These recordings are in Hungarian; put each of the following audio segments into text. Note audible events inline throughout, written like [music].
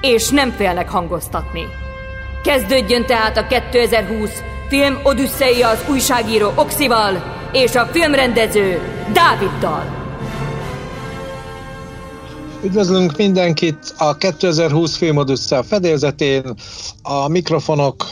és nem félnek hangoztatni. Kezdődjön tehát a 2020 film Odüsszeia az újságíró Oxival és a filmrendező Dáviddal. Üdvözlünk mindenkit a 2020 filmodüssze a fedélzetén, a mikrofonok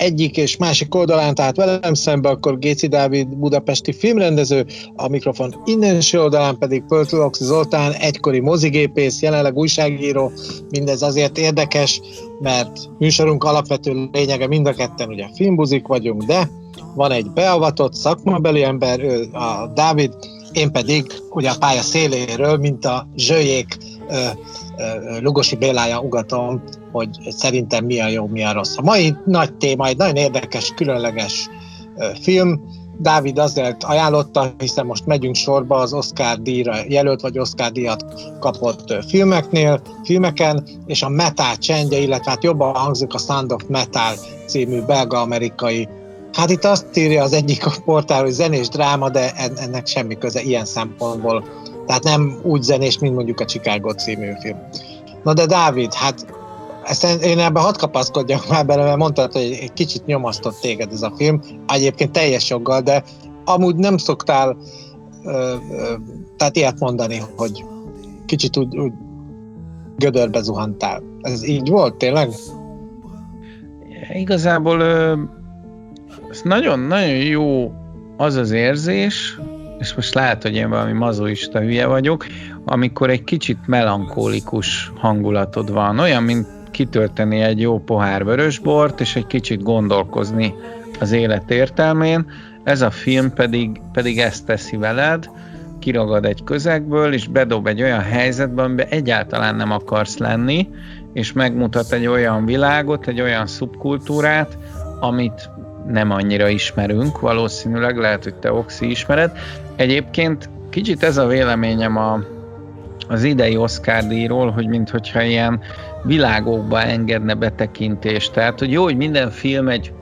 egyik és másik oldalán, tehát velem szembe akkor Géci Dávid budapesti filmrendező, a mikrofon innenső oldalán pedig Pöltlox Zoltán, egykori mozigépész, jelenleg újságíró. Mindez azért érdekes, mert műsorunk alapvető lényege mind a ketten ugye filmbuzik vagyunk, de van egy beavatott szakmabeli ember, ő a Dávid, én pedig ugye a pálya széléről, mint a zsőjék Lugosi Bélája ugatom, hogy szerintem mi a jó, mi a rossz. A mai nagy téma, egy nagyon érdekes, különleges film, Dávid azért ajánlotta, hiszen most megyünk sorba az Oscar díjra jelölt, vagy Oscar díjat kapott filmeknél, filmeken, és a Metal csendje, illetve hát jobban hangzik a Sound of Metal című belga-amerikai Hát itt azt írja az egyik a portál, hogy zenés dráma, de ennek semmi köze ilyen szempontból tehát nem úgy zenés, mint mondjuk a Chicago című film. Na de Dávid, hát ezt én ebben hadd kapaszkodjak már bele, mert mondtad, hogy egy kicsit nyomasztott téged ez a film, egyébként teljes joggal, de amúgy nem szoktál ö, ö, tehát ilyet mondani, hogy kicsit úgy, úgy gödörbe zuhantál. Ez így volt tényleg? Igazából nagyon-nagyon jó az az érzés, és most lehet, hogy én valami mazoista hülye vagyok, amikor egy kicsit melankólikus hangulatod van, olyan, mint kitölteni egy jó pohár vörösbort, és egy kicsit gondolkozni az élet értelmén. Ez a film pedig, pedig ezt teszi veled, kiragad egy közegből, és bedob egy olyan helyzetbe, amiben egyáltalán nem akarsz lenni, és megmutat egy olyan világot, egy olyan szubkultúrát, amit nem annyira ismerünk, valószínűleg lehet, hogy te Oxi ismered. Egyébként kicsit ez a véleményem a, az idei Oscar díjról, hogy minthogyha ilyen világokba engedne betekintést. Tehát, hogy jó, hogy minden film egy,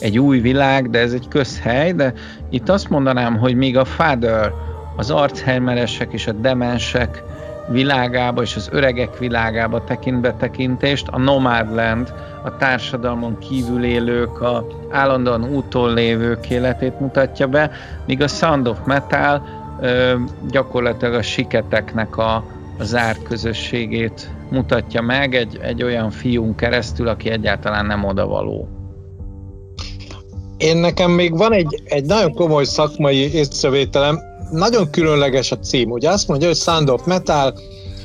egy új világ, de ez egy közhely, de itt azt mondanám, hogy még a Father, az archeimeresek és a demensek világába és az öregek világába tekint betekintést, a Nomadland, a társadalmon kívül élők, a állandóan úton lévők életét mutatja be, míg a Sound of Metal ö, gyakorlatilag a siketeknek a, a zárt közösségét mutatja meg egy, egy olyan fiún keresztül, aki egyáltalán nem odavaló. Én nekem még van egy, egy nagyon komoly szakmai észrevételem, nagyon különleges a cím. Ugye azt mondja, hogy Sound of Metal,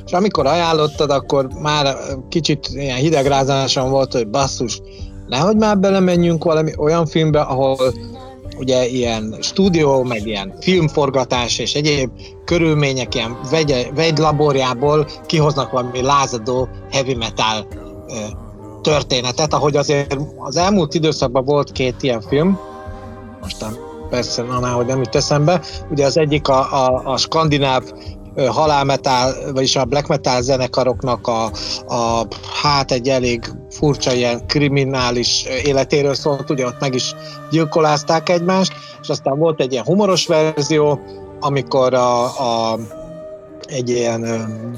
és amikor ajánlottad, akkor már kicsit ilyen hidegrázáson volt, hogy basszus, nehogy már belemenjünk valami olyan filmbe, ahol ugye ilyen stúdió, meg ilyen filmforgatás és egyéb körülmények ilyen vegy, vegylaborjából kihoznak valami lázadó heavy metal történetet, ahogy azért az elmúlt időszakban volt két ilyen film, mostan persze, na már, hogy nem jut eszembe, ugye az egyik a, a, a skandináv halálmetál, vagyis a black metal zenekaroknak a, a hát egy elég furcsa ilyen kriminális életéről szólt, ugye ott meg is gyilkolázták egymást, és aztán volt egy ilyen humoros verzió, amikor a, a egy ilyen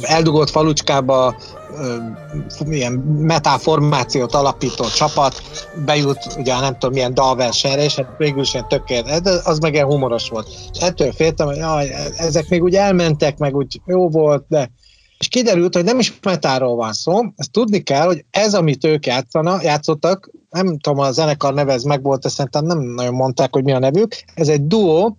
eldugott falucskába ilyen metálformációt alapító csapat bejut ugye nem tudom milyen dalversenyre, és hát végül is ilyen tökéletes, de az meg ilyen humoros volt. Ettől féltem, hogy jaj, ezek még úgy elmentek, meg úgy jó volt, de és kiderült, hogy nem is metáról van szó, ezt tudni kell, hogy ez, amit ők játszana, játszottak, nem tudom, a zenekar nevez meg volt, szerintem nem nagyon mondták, hogy mi a nevük, ez egy duó,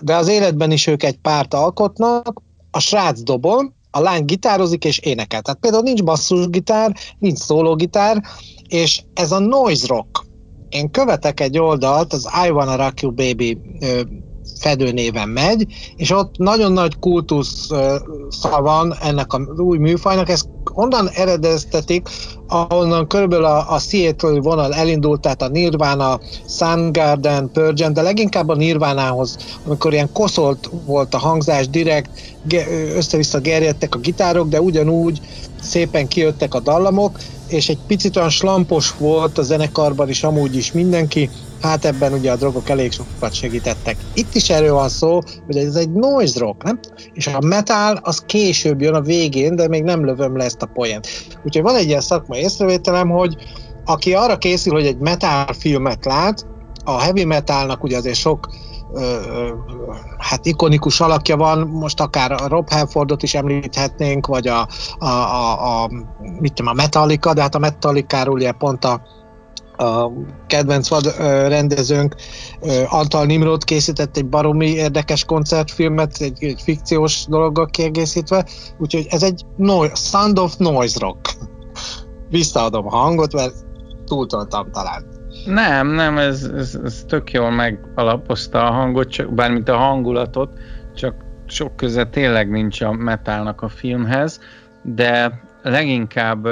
de az életben is ők egy párt alkotnak, a srác dobol, a lány gitározik és énekel. Tehát például nincs basszusgitár, nincs szólógitár, és ez a noise rock. Én követek egy oldalt, az I Wanna Rock You Baby fedőnéven megy, és ott nagyon nagy kultusz van ennek az új műfajnak, ez onnan eredeztetik, ahonnan körülbelül a, a Seattle vonal elindult, tehát a Nirvana, Soundgarden, Purgeon, de leginkább a Nirvánához, amikor ilyen koszolt volt a hangzás, direkt össze-vissza gerjedtek a gitárok, de ugyanúgy szépen kijöttek a dallamok, és egy picit olyan slampos volt a zenekarban is amúgy is mindenki, hát ebben ugye a drogok elég sokat segítettek. Itt is erről van szó, hogy ez egy noise rock, nem? És a metal az később jön a végén, de még nem lövöm le ezt a poént. Úgyhogy van egy ilyen szakmai észrevételem, hogy aki arra készül, hogy egy metal filmet lát, a heavy metalnak ugye azért sok hát ikonikus alakja van, most akár a Rob Halfordot is említhetnénk, vagy a, a, a, a, mit tudom, a Metallica, de hát a Metallica-ról ugye pont a, a kedvenc vad rendezőnk Antal Nimrod készített egy baromi érdekes koncertfilmet, egy, egy fikciós dologgal kiegészítve, úgyhogy ez egy no, Sound of Noise Rock. Visszaadom a hangot, mert túltoltam talán. Nem, nem, ez, ez, ez tök jól megalapozta a hangot, csak, bármint a hangulatot, csak sok köze tényleg nincs a metálnak a filmhez, de leginkább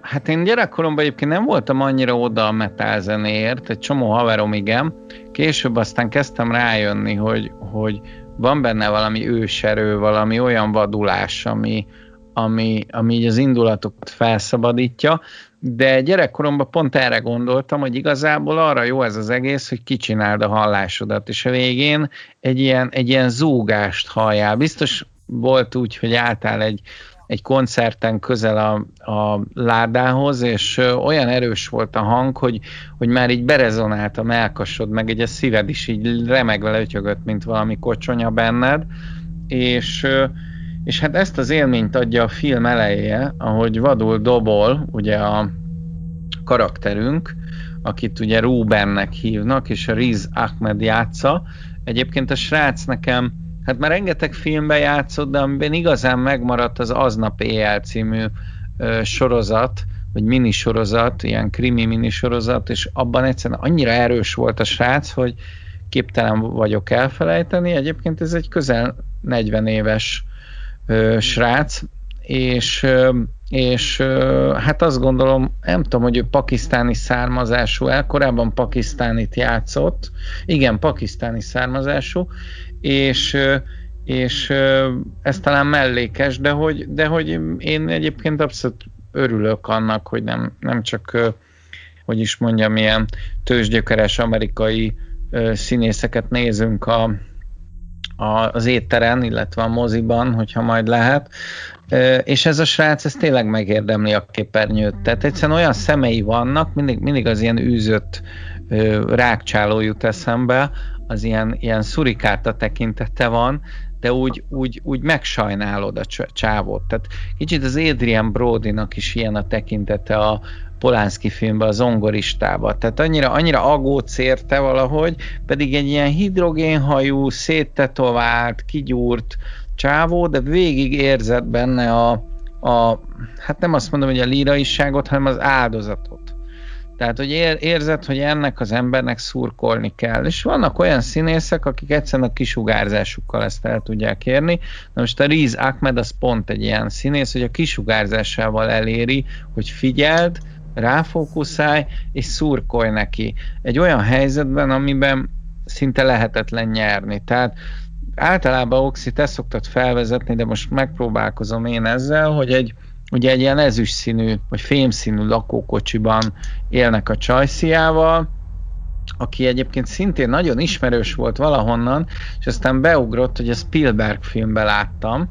Hát én gyerekkoromban egyébként nem voltam annyira oda a metal zenéért, egy csomó haverom igen. Később aztán kezdtem rájönni, hogy, hogy van benne valami őserő, valami olyan vadulás, ami, ami, ami így az indulatokat felszabadítja, de gyerekkoromban pont erre gondoltam, hogy igazából arra jó ez az egész, hogy kicsináld a hallásodat, és a végén egy ilyen, egy ilyen zúgást halljál. Biztos volt úgy, hogy álltál egy, egy koncerten közel a, a ládához, és olyan erős volt a hang, hogy, hogy már így berezonált a melkasod, meg egy a szíved is így remegve lötyögött, mint valami kocsonya benned, és és hát ezt az élményt adja a film eleje, ahogy vadul dobol, ugye a karakterünk, akit ugye Rubennek hívnak, és a Riz Ahmed játsza. Egyébként a srác nekem, hát már rengeteg filmben játszott, de amiben igazán megmaradt az Aznap éjjel című ö, sorozat, vagy minisorozat, ilyen krimi minisorozat, és abban egyszerűen annyira erős volt a srác, hogy képtelen vagyok elfelejteni. Egyébként ez egy közel 40 éves ö, srác, és, ö, és ö, hát azt gondolom, nem tudom, hogy ő pakisztáni származású, el korábban pakisztánit játszott, igen, pakisztáni származású, és és ez talán mellékes, de hogy, de hogy én egyébként abszolút örülök annak, hogy nem, nem csak, hogy is mondjam, ilyen tőzsgyökeres amerikai színészeket nézünk a, az étteren, illetve a moziban, hogyha majd lehet. És ez a srác, ez tényleg megérdemli a képernyőt. Tehát egyszerűen olyan szemei vannak, mindig, mindig az ilyen űzött rákcsáló jut eszembe, az ilyen, ilyen szurikáta tekintete van, de úgy, úgy, úgy megsajnálod a csávót. Tehát kicsit az Adrian Brody-nak is ilyen a tekintete a, Polánszki filmben, a zongoristába. Tehát annyira, annyira agóc érte valahogy, pedig egy ilyen hidrogénhajú, széttetovált, kigyúrt csávó, de végig érzett benne a, a hát nem azt mondom, hogy a líraiságot, hanem az áldozatot. Tehát, hogy ér, érzed, hogy ennek az embernek szurkolni kell. És vannak olyan színészek, akik egyszerűen a kisugárzásukkal ezt el tudják érni. Na most a Riz Ahmed az pont egy ilyen színész, hogy a kisugárzásával eléri, hogy figyeld, ráfókuszálj, és szurkolj neki. Egy olyan helyzetben, amiben szinte lehetetlen nyerni. Tehát általában Oxi, te szoktad felvezetni, de most megpróbálkozom én ezzel, hogy egy, ugye egy ilyen ezüst színű, vagy fémszínű lakókocsiban élnek a csajsziával, aki egyébként szintén nagyon ismerős volt valahonnan, és aztán beugrott, hogy a Spielberg filmbe láttam,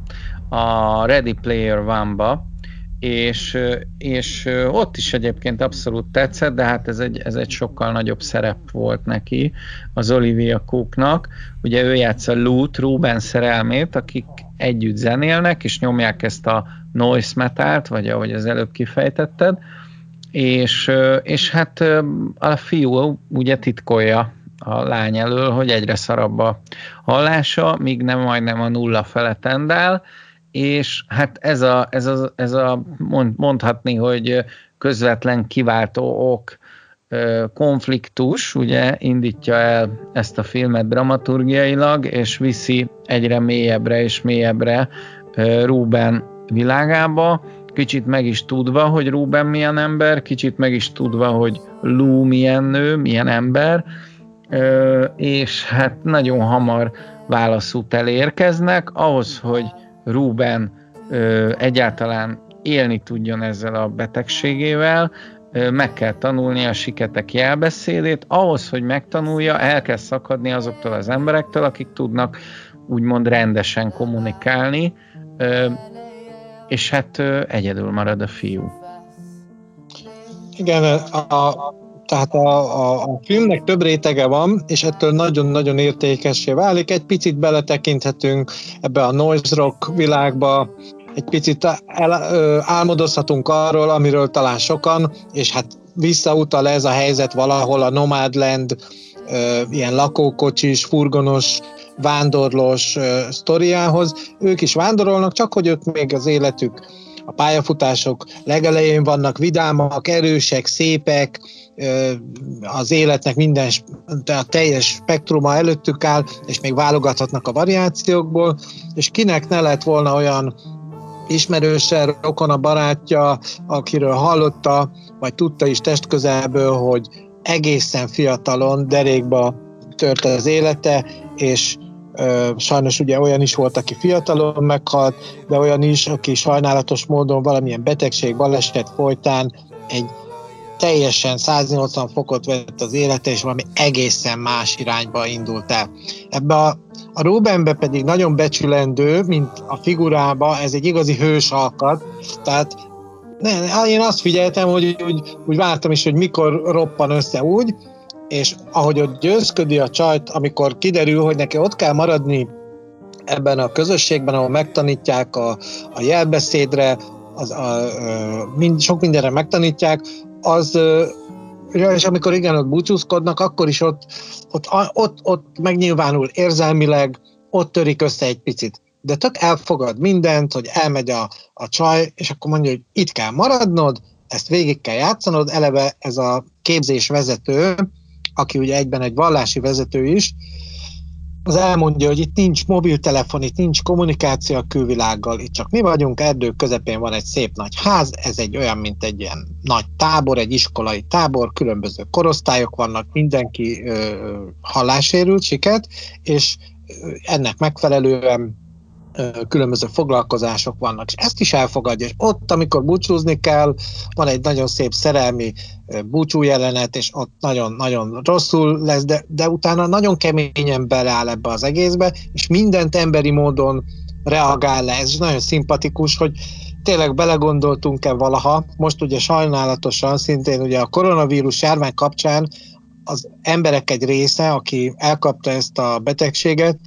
a Ready Player One-ba, és, és ott is egyébként abszolút tetszett, de hát ez egy, ez egy sokkal nagyobb szerep volt neki, az Olivia Cooknak. Ugye ő játsza Loot, Ruben szerelmét, akik együtt zenélnek, és nyomják ezt a noise metalt, vagy ahogy az előbb kifejtetted, és, és hát a fiú ugye titkolja a lány elől, hogy egyre szarabb a hallása, míg nem majdnem a nulla fele tendál, és hát ez a, ez a, ez a mondhatni, hogy közvetlen kiváltó ok konfliktus, ugye indítja el ezt a filmet dramaturgiailag, és viszi egyre mélyebbre és mélyebbre Ruben világába, kicsit meg is tudva, hogy Ruben milyen ember, kicsit meg is tudva, hogy Lou milyen nő, milyen ember, és hát nagyon hamar válaszút elérkeznek, ahhoz, hogy Ruben egyáltalán élni tudjon ezzel a betegségével, meg kell tanulni a siketek jelbeszédét, ahhoz, hogy megtanulja, el kell szakadni azoktól az emberektől, akik tudnak úgymond rendesen kommunikálni, és hát egyedül marad a fiú. Igen, a, tehát a, a, a filmnek több rétege van, és ettől nagyon-nagyon értékessé válik. Egy picit beletekinthetünk ebbe a noise rock világba, egy picit el, ö, álmodozhatunk arról, amiről talán sokan, és hát visszautal ez a helyzet valahol a Nomadland, ilyen lakókocsis, furgonos, vándorlós sztoriához. Ők is vándorolnak, csak hogy ők még az életük a pályafutások legelején vannak vidámak, erősek, szépek, az életnek minden, a teljes spektruma előttük áll, és még válogathatnak a variációkból, és kinek ne lett volna olyan ismerőse, rokon a barátja, akiről hallotta, vagy tudta is testközelből, hogy egészen fiatalon derékba tört az élete, és ö, sajnos ugye olyan is volt, aki fiatalon meghalt, de olyan is, aki sajnálatos módon valamilyen betegség, baleset folytán egy teljesen 180 fokot vett az élete, és valami egészen más irányba indult el. Ebbe a, a Rubenbe pedig nagyon becsülendő, mint a figurába, ez egy igazi hős alkat, tehát ne, én azt figyeltem, hogy úgy, úgy vártam is, hogy mikor roppan össze úgy, és ahogy ott győzködi a csajt, amikor kiderül, hogy neki ott kell maradni ebben a közösségben, ahol megtanítják a, a jelbeszédre, az, a, a, mind, sok mindenre megtanítják, az ja, és amikor igen, ott búcsúzkodnak, akkor is ott, ott, ott, ott megnyilvánul érzelmileg, ott törik össze egy picit. De tök elfogad mindent, hogy elmegy a, a csaj, és akkor mondja, hogy itt kell maradnod, ezt végig kell játszanod, eleve ez a képzés vezető, aki ugye egyben egy vallási vezető is, az elmondja, hogy itt nincs mobiltelefon, itt nincs kommunikáció a külvilággal, itt csak mi vagyunk, erdő közepén van egy szép nagy ház, ez egy olyan, mint egy ilyen nagy tábor, egy iskolai tábor, különböző korosztályok vannak, mindenki ö, hallásérült, siket, és ennek megfelelően különböző foglalkozások vannak, és ezt is elfogadja, és ott, amikor búcsúzni kell, van egy nagyon szép szerelmi búcsú jelenet, és ott nagyon-nagyon rosszul lesz, de, de utána nagyon keményen beleáll ebbe az egészbe, és mindent emberi módon reagál le. Ez nagyon szimpatikus, hogy tényleg belegondoltunk-e valaha, most ugye sajnálatosan szintén ugye a koronavírus járvány kapcsán az emberek egy része, aki elkapta ezt a betegséget,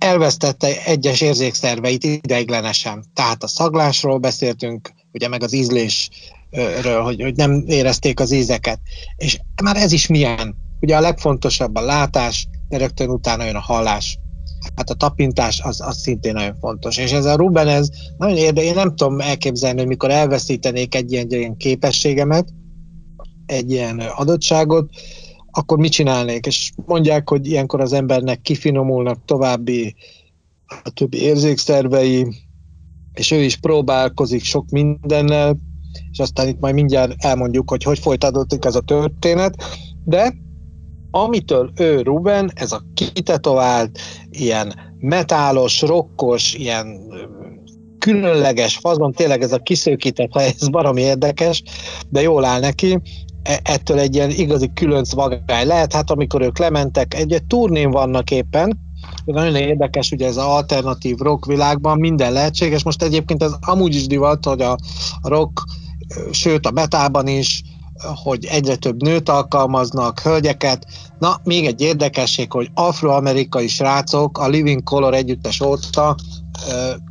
elvesztette egyes érzékszerveit ideiglenesen. Tehát a szaglásról beszéltünk, ugye meg az ízlésről, hogy, hogy nem érezték az ízeket. És már ez is milyen. Ugye a legfontosabb a látás, de rögtön utána jön a hallás. Hát a tapintás az, az szintén nagyon fontos. És ez a Ruben, ez nagyon érdekes, én nem tudom elképzelni, hogy mikor elveszítenék egy ilyen, egy ilyen képességemet, egy ilyen adottságot, akkor mit csinálnék? És mondják, hogy ilyenkor az embernek kifinomulnak további a többi érzékszervei, és ő is próbálkozik sok mindennel, és aztán itt majd mindjárt elmondjuk, hogy hogy folytatódik ez a történet, de amitől ő Ruben, ez a kitetovált, ilyen metálos, rokkos, ilyen különleges fazon, tényleg ez a kiszőkített, ha ez baromi érdekes, de jól áll neki, ettől egy ilyen igazi különc vagály lehet. Hát amikor ők lementek, egy, egy turnén vannak éppen, nagyon érdekes, ugye ez az alternatív rock világban minden lehetséges. Most egyébként ez amúgy is divat, hogy a rock, sőt a metában is, hogy egyre több nőt alkalmaznak, hölgyeket. Na, még egy érdekesség, hogy afroamerikai srácok a Living Color együttes óta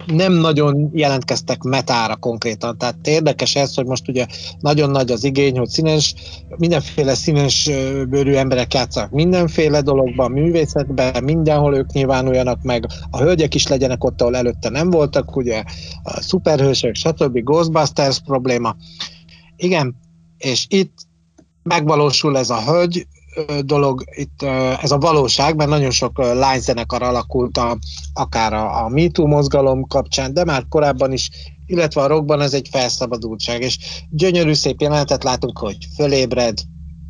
nem nagyon jelentkeztek metára konkrétan. Tehát érdekes ez, hogy most ugye nagyon nagy az igény, hogy színes, mindenféle színes bőrű emberek játszanak mindenféle dologban, művészetben, mindenhol ők nyilvánuljanak meg, a hölgyek is legyenek ott, ahol előtte nem voltak, ugye a szuperhősök, stb. Ghostbusters probléma. Igen, és itt megvalósul ez a hölgy dolog itt ez a valóság, mert nagyon sok lányzenekar alakult a, akár a, a MeToo mozgalom kapcsán, de már korábban is, illetve a rockban ez egy felszabadultság, és gyönyörű szép jelenetet látunk, hogy fölébred,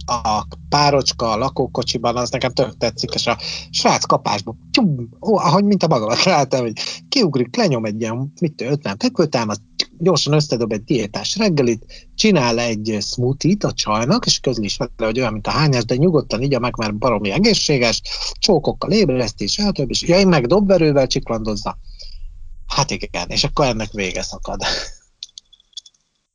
a párocska a lakókocsiban, az nekem tök tetszik, és a srác kapásban, tyum, ó, ahogy mint a magamat [laughs] láttam, hogy kiugrik, lenyom egy ilyen, mit 50 fekvőtámaszt, gyorsan összedob egy diétás reggelit, csinál egy smoothie-t a csajnak, és közli is vele, hogy olyan, mint a hányás, de nyugodtan igya meg, mert baromi egészséges, csókokkal ébresztés, stb. És ja, én meg dobverővel csiklandozza. Hát igen, és akkor ennek vége szakad.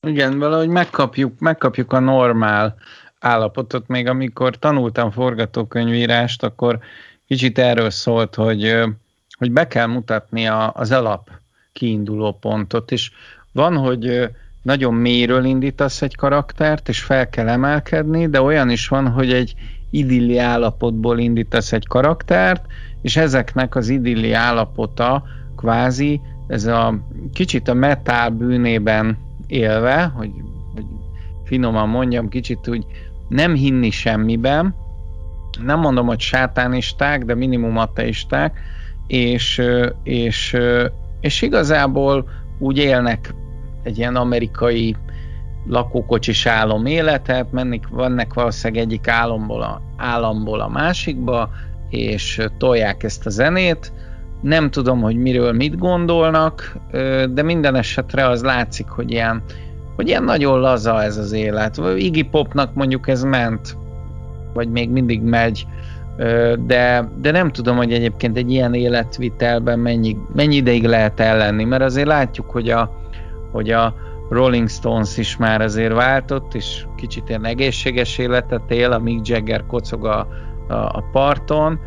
Igen, valahogy megkapjuk, megkapjuk a normál állapotot. Még amikor tanultam forgatókönyvírást, akkor kicsit erről szólt, hogy, hogy be kell mutatni a, az alap kiinduló pontot, és van, hogy nagyon mélyről indítasz egy karaktert, és fel kell emelkedni, de olyan is van, hogy egy idilli állapotból indítasz egy karaktert, és ezeknek az idilli állapota kvázi ez a kicsit a metál bűnében élve, hogy, hogy finoman mondjam, kicsit úgy nem hinni semmiben, nem mondom, hogy sátánisták, de minimum ateisták, és, és, és igazából úgy élnek egy ilyen amerikai lakókocsis álom életet, mennek, vannak valószínűleg egyik álomból a, államból a másikba, és tolják ezt a zenét. Nem tudom, hogy miről mit gondolnak, de minden esetre az látszik, hogy ilyen hogy ilyen nagyon laza ez az élet. Iggy Popnak mondjuk ez ment, vagy még mindig megy, de, de nem tudom, hogy egyébként egy ilyen életvitelben mennyi, mennyi ideig lehet ellenni, mert azért látjuk, hogy a, hogy a Rolling Stones is már azért váltott, és kicsit ilyen egészséges életet él, a Mick Jagger kocog a, a, a parton,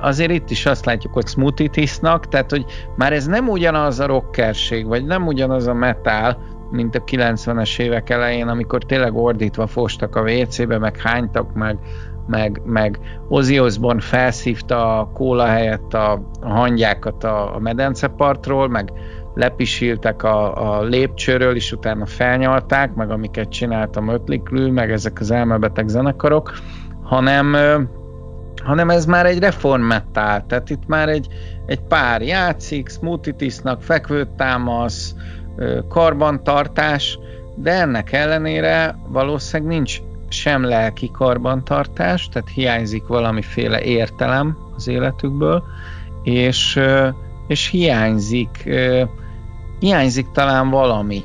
azért itt is azt látjuk, hogy smoothie isznak, tehát hogy már ez nem ugyanaz a rockerség, vagy nem ugyanaz a metal, mint a 90-es évek elején, amikor tényleg ordítva fostak a WC-be, meg hánytak, meg, meg, meg Ozzy Osbourne felszívta a kóla helyett a, a hangyákat a, a medencepartról, meg lepisiltek a, a lépcsőről, és utána felnyalták, meg amiket csináltam Ötliklű, meg ezek az elmebeteg zenekarok, hanem, hanem ez már egy reformmettál, tehát itt már egy, egy pár játszik, smoothie tisznak, fekvőt támasz, karbantartás, de ennek ellenére valószínűleg nincs sem lelki karbantartás, tehát hiányzik valamiféle értelem az életükből, és, és hiányzik, hiányzik talán valami,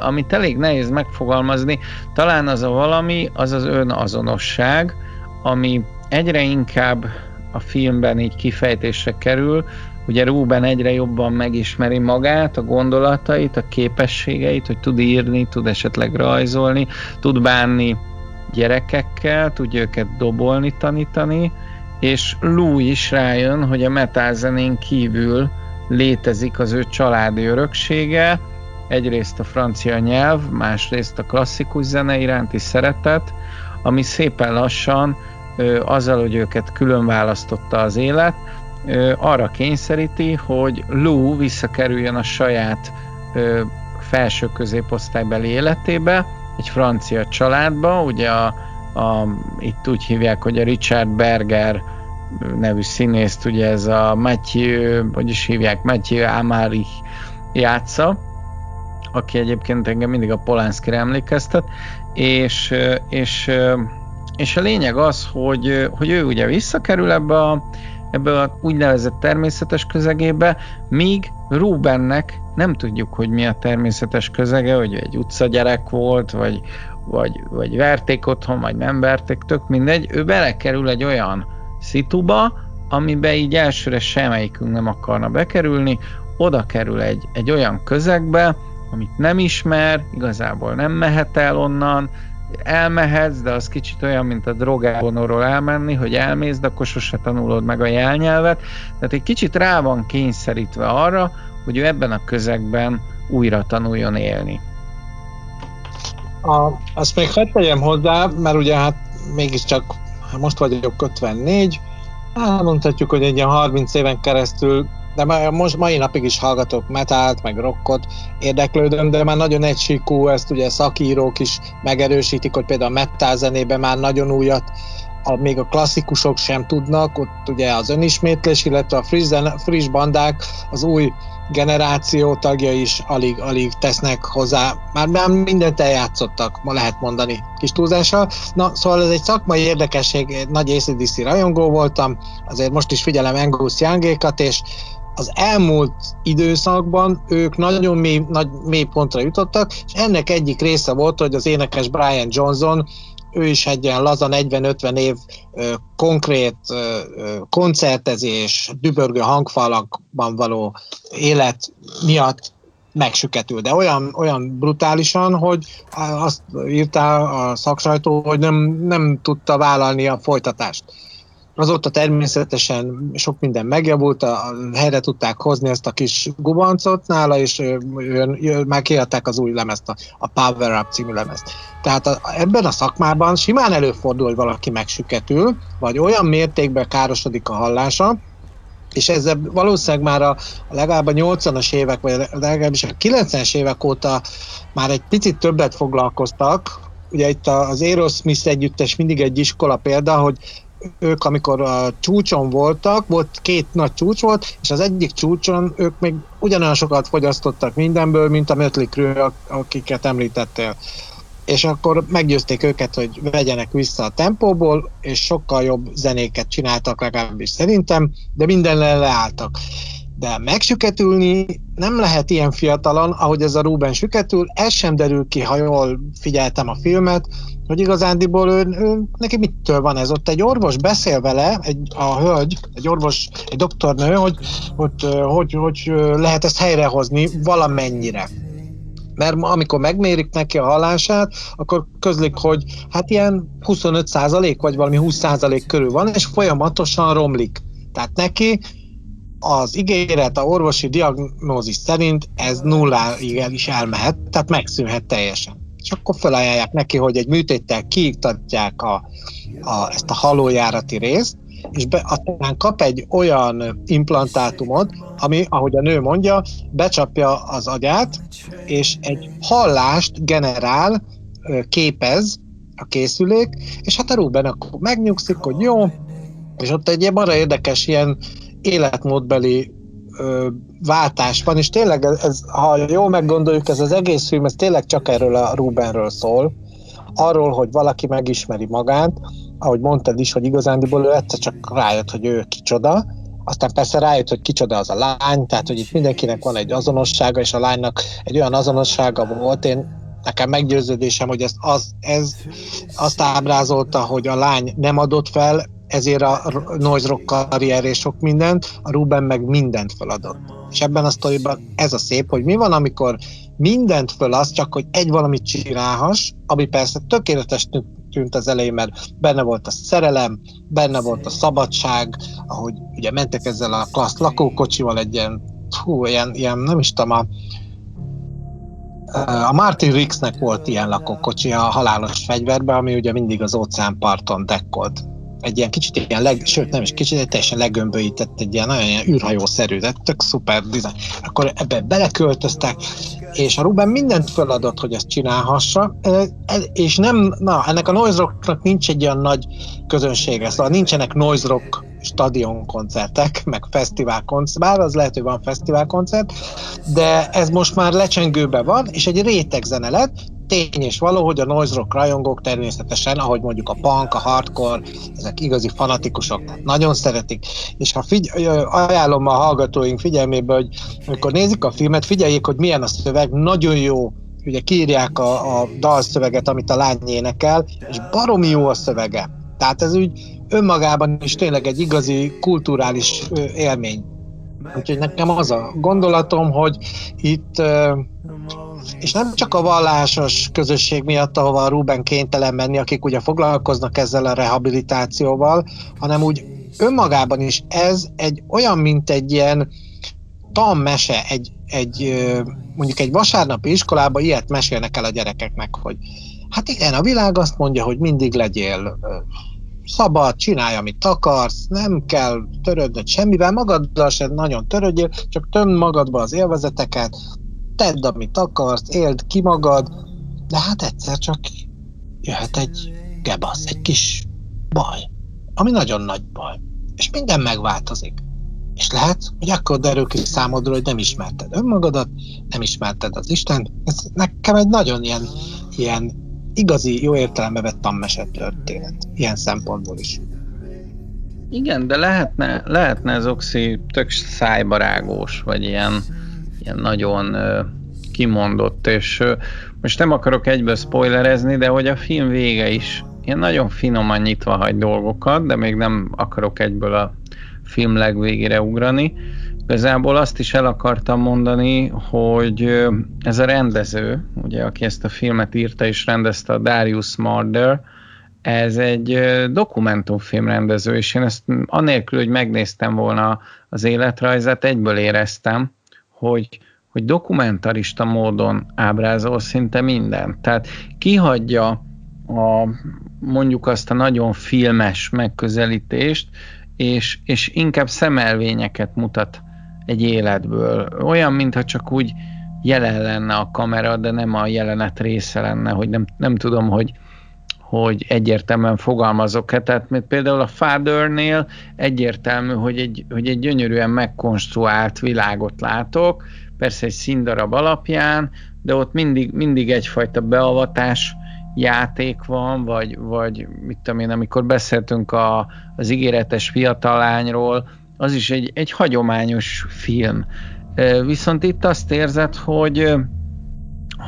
amit elég nehéz megfogalmazni, talán az a valami, az az önazonosság, ami egyre inkább a filmben így kifejtésre kerül, Ugye Ruben egyre jobban megismeri magát, a gondolatait, a képességeit, hogy tud írni, tud esetleg rajzolni, tud bánni gyerekekkel, tudja őket dobolni, tanítani, és Lou is rájön, hogy a metálzenén kívül létezik az ő családi öröksége, egyrészt a francia nyelv, másrészt a klasszikus zene iránti szeretet, ami szépen lassan azzal, hogy őket külön választotta az élet, arra kényszeríti, hogy Lou visszakerüljön a saját felső középosztálybeli életébe, egy francia családba, ugye a, a, itt úgy hívják, hogy a Richard Berger nevű színészt, ugye ez a Matthew, vagyis hívják, Matthew Amari játsza, aki egyébként engem mindig a Polanski emlékeztet, és, és, és a lényeg az, hogy, hogy ő ugye visszakerül ebbe a ebbe a úgynevezett természetes közegébe, míg Rubennek nem tudjuk, hogy mi a természetes közege, hogy egy utcagyerek volt, vagy, vagy, vagy verték otthon, vagy nem verték, tök mindegy, ő belekerül egy olyan szituba, amiben így elsőre semmelyikünk nem akarna bekerülni, oda kerül egy, egy olyan közegbe, amit nem ismer, igazából nem mehet el onnan, elmehetsz, de az kicsit olyan, mint a drogávonóról elmenni, hogy elmész, de akkor sose tanulod meg a jelnyelvet. Tehát egy kicsit rá van kényszerítve arra, hogy ő ebben a közegben újra tanuljon élni. A, azt még hadd tegyem hozzá, mert ugye hát mégiscsak most vagyok 54, elmondhatjuk, hogy egy ilyen 30 éven keresztül de most mai napig is hallgatok metált, meg rockot, érdeklődöm, de már nagyon egysíkú, ezt ugye szakírók is megerősítik, hogy például a metal zenében már nagyon újat a, még a klasszikusok sem tudnak, ott ugye az önismétlés, illetve a friss, friss bandák, az új generáció tagja is alig, alig tesznek hozzá, már, már mindent eljátszottak, ma lehet mondani kis túlzással. Na, szóval ez egy szakmai érdekesség, nagy ACDC rajongó voltam, azért most is figyelem Angus Youngékat, és az elmúlt időszakban ők nagyon mély, nagy, mély pontra jutottak, és ennek egyik része volt, hogy az énekes Brian Johnson ő is egy ilyen laza 40-50 év ö, konkrét ö, koncertezés, dübörgő hangfalakban való élet miatt megsüketül, de olyan, olyan brutálisan, hogy azt írta a szaksajtó, hogy nem, nem tudta vállalni a folytatást. Azóta természetesen sok minden megjavult, a, helyre tudták hozni ezt a kis gubancot nála, és jön, már kiadták az új lemezt, a, a Power Up című lemezt. Tehát a, ebben a szakmában simán előfordul, hogy valaki megsüketül, vagy olyan mértékben károsodik a hallása, és ezzel valószínűleg már a, a legalább a 80-as évek, vagy legalábbis a 90-es évek óta már egy picit többet foglalkoztak, ugye itt az Aerosmith együttes mindig egy iskola példa, hogy ők amikor a csúcson voltak, volt két nagy csúcs volt, és az egyik csúcson ők még ugyanolyan sokat fogyasztottak mindenből, mint a Mötley Crue, akiket említettél. És akkor meggyőzték őket, hogy vegyenek vissza a tempóból, és sokkal jobb zenéket csináltak legalábbis szerintem, de mindenre leálltak. De megsüketülni nem lehet ilyen fiatalon, ahogy ez a Ruben süketül, ez sem derül ki, ha jól figyeltem a filmet, hogy igazándiból ő, ő, neki mitől van ez? Ott egy orvos beszél vele, egy, a hölgy, egy orvos, egy doktornő, hogy hogy, hogy, hogy lehet ezt helyrehozni valamennyire. Mert amikor megmérik neki a hallását, akkor közlik, hogy hát ilyen 25% vagy valami 20% körül van, és folyamatosan romlik. Tehát neki az ígéret, a orvosi diagnózis szerint ez nulláig is elmehet, tehát megszűnhet teljesen. És akkor felajánlják neki, hogy egy műtéttel kiiktatják a, a, ezt a halójárati részt, és be, aztán kap egy olyan implantátumot, ami, ahogy a nő mondja, becsapja az agyát, és egy hallást generál, képez a készülék, és hát a Ruben akkor megnyugszik, hogy jó, és ott egy ilyen arra érdekes ilyen életmódbeli váltás van, és tényleg, ez, ha jól meggondoljuk, ez az egész film, ez tényleg csak erről a Rubenről szól, arról, hogy valaki megismeri magát, ahogy mondtad is, hogy igazándiból ő egyszer csak rájött, hogy ő kicsoda, aztán persze rájött, hogy kicsoda az a lány, tehát hogy itt mindenkinek van egy azonossága, és a lánynak egy olyan azonossága volt, én nekem meggyőződésem, hogy ez, az, ez azt ábrázolta, hogy a lány nem adott fel, ezért a noise rock karrier és sok mindent, a Ruben meg mindent feladott. És ebben a sztoriban ez a szép, hogy mi van, amikor mindent föl az, csak hogy egy valamit csinálhass, ami persze tökéletes tűnt az elején, mert benne volt a szerelem, benne volt a szabadság, ahogy ugye mentek ezzel a klassz lakókocsival egy ilyen, hú, ilyen, ilyen nem is tudom, a, a Martin Rixnek volt ilyen lakókocsi a halálos fegyverben, ami ugye mindig az óceánparton dekkolt egy ilyen kicsit ilyen, leg, sőt nem is kicsit, egy teljesen legömböített, egy ilyen nagyon ilyen űrhajószerű, de tök szuper dizájn. Akkor ebbe beleköltöztek, és a Ruben mindent feladott, hogy ezt csinálhassa, és nem, na, ennek a noise rocknak nincs egy olyan nagy közönsége, szóval nincsenek noise rock stadion koncertek, meg fesztivál koncert, bár az lehet, hogy van fesztivál koncert, de ez most már lecsengőben van, és egy réteg zene lett, tény és való, hogy a noise rock rajongók természetesen, ahogy mondjuk a punk, a hardcore, ezek igazi fanatikusok, nagyon szeretik, és ha figy- ajánlom a hallgatóink figyelmébe, hogy amikor nézik a filmet, figyeljék, hogy milyen a szöveg, nagyon jó ugye kiírják a, a dalszöveget, amit a lány énekel, és baromi jó a szövege. Tehát ez úgy önmagában is tényleg egy igazi kulturális élmény. Úgyhogy nekem az a gondolatom, hogy itt és nem csak a vallásos közösség miatt, ahova a Ruben kénytelen menni, akik ugye foglalkoznak ezzel a rehabilitációval, hanem úgy önmagában is ez egy olyan, mint egy ilyen tanmese, egy, egy mondjuk egy vasárnapi iskolában ilyet mesélnek el a gyerekeknek, hogy hát igen, a világ azt mondja, hogy mindig legyél szabad, csinálj, amit akarsz, nem kell törődnöd semmivel, magaddal sem nagyon törődjél, csak tömd magadba az élvezeteket, tedd, amit akarsz, éld ki magad, de hát egyszer csak jöhet egy gebasz, egy kis baj. Ami nagyon nagy baj. És minden megváltozik. És lehet, hogy akkor derül ki számodra, hogy nem ismerted önmagadat, nem ismerted az Isten. Ez nekem egy nagyon ilyen, ilyen igazi, jó értelembe vett tanmese történet. Ilyen szempontból is. Igen, de lehetne, lehetne ez oxi tök szájbarágós, vagy ilyen, ilyen nagyon uh, kimondott, és uh, most nem akarok egyből spoilerezni, de hogy a film vége is ilyen nagyon finoman nyitva hagy dolgokat, de még nem akarok egyből a film legvégére ugrani. Igazából azt is el akartam mondani, hogy ez a rendező, ugye, aki ezt a filmet írta és rendezte, a Darius Marder, ez egy dokumentumfilm rendező, és én ezt anélkül, hogy megnéztem volna az életrajzát, egyből éreztem, hogy, hogy dokumentarista módon ábrázol szinte mindent. Tehát kihagyja a, mondjuk azt a nagyon filmes megközelítést, és, és inkább szemelvényeket mutat egy életből. Olyan, mintha csak úgy jelen lenne a kamera, de nem a jelenet része lenne, hogy nem, nem tudom, hogy, hogy egyértelműen fogalmazok-e. Tehát például a Fathernél egyértelmű, hogy egy, hogy egy gyönyörűen megkonstruált világot látok, persze egy színdarab alapján, de ott mindig, mindig egyfajta beavatás játék van, vagy, vagy mit tudom én, amikor beszéltünk a, az ígéretes fiatalányról, az is egy, egy hagyományos film. Viszont itt azt érzed, hogy,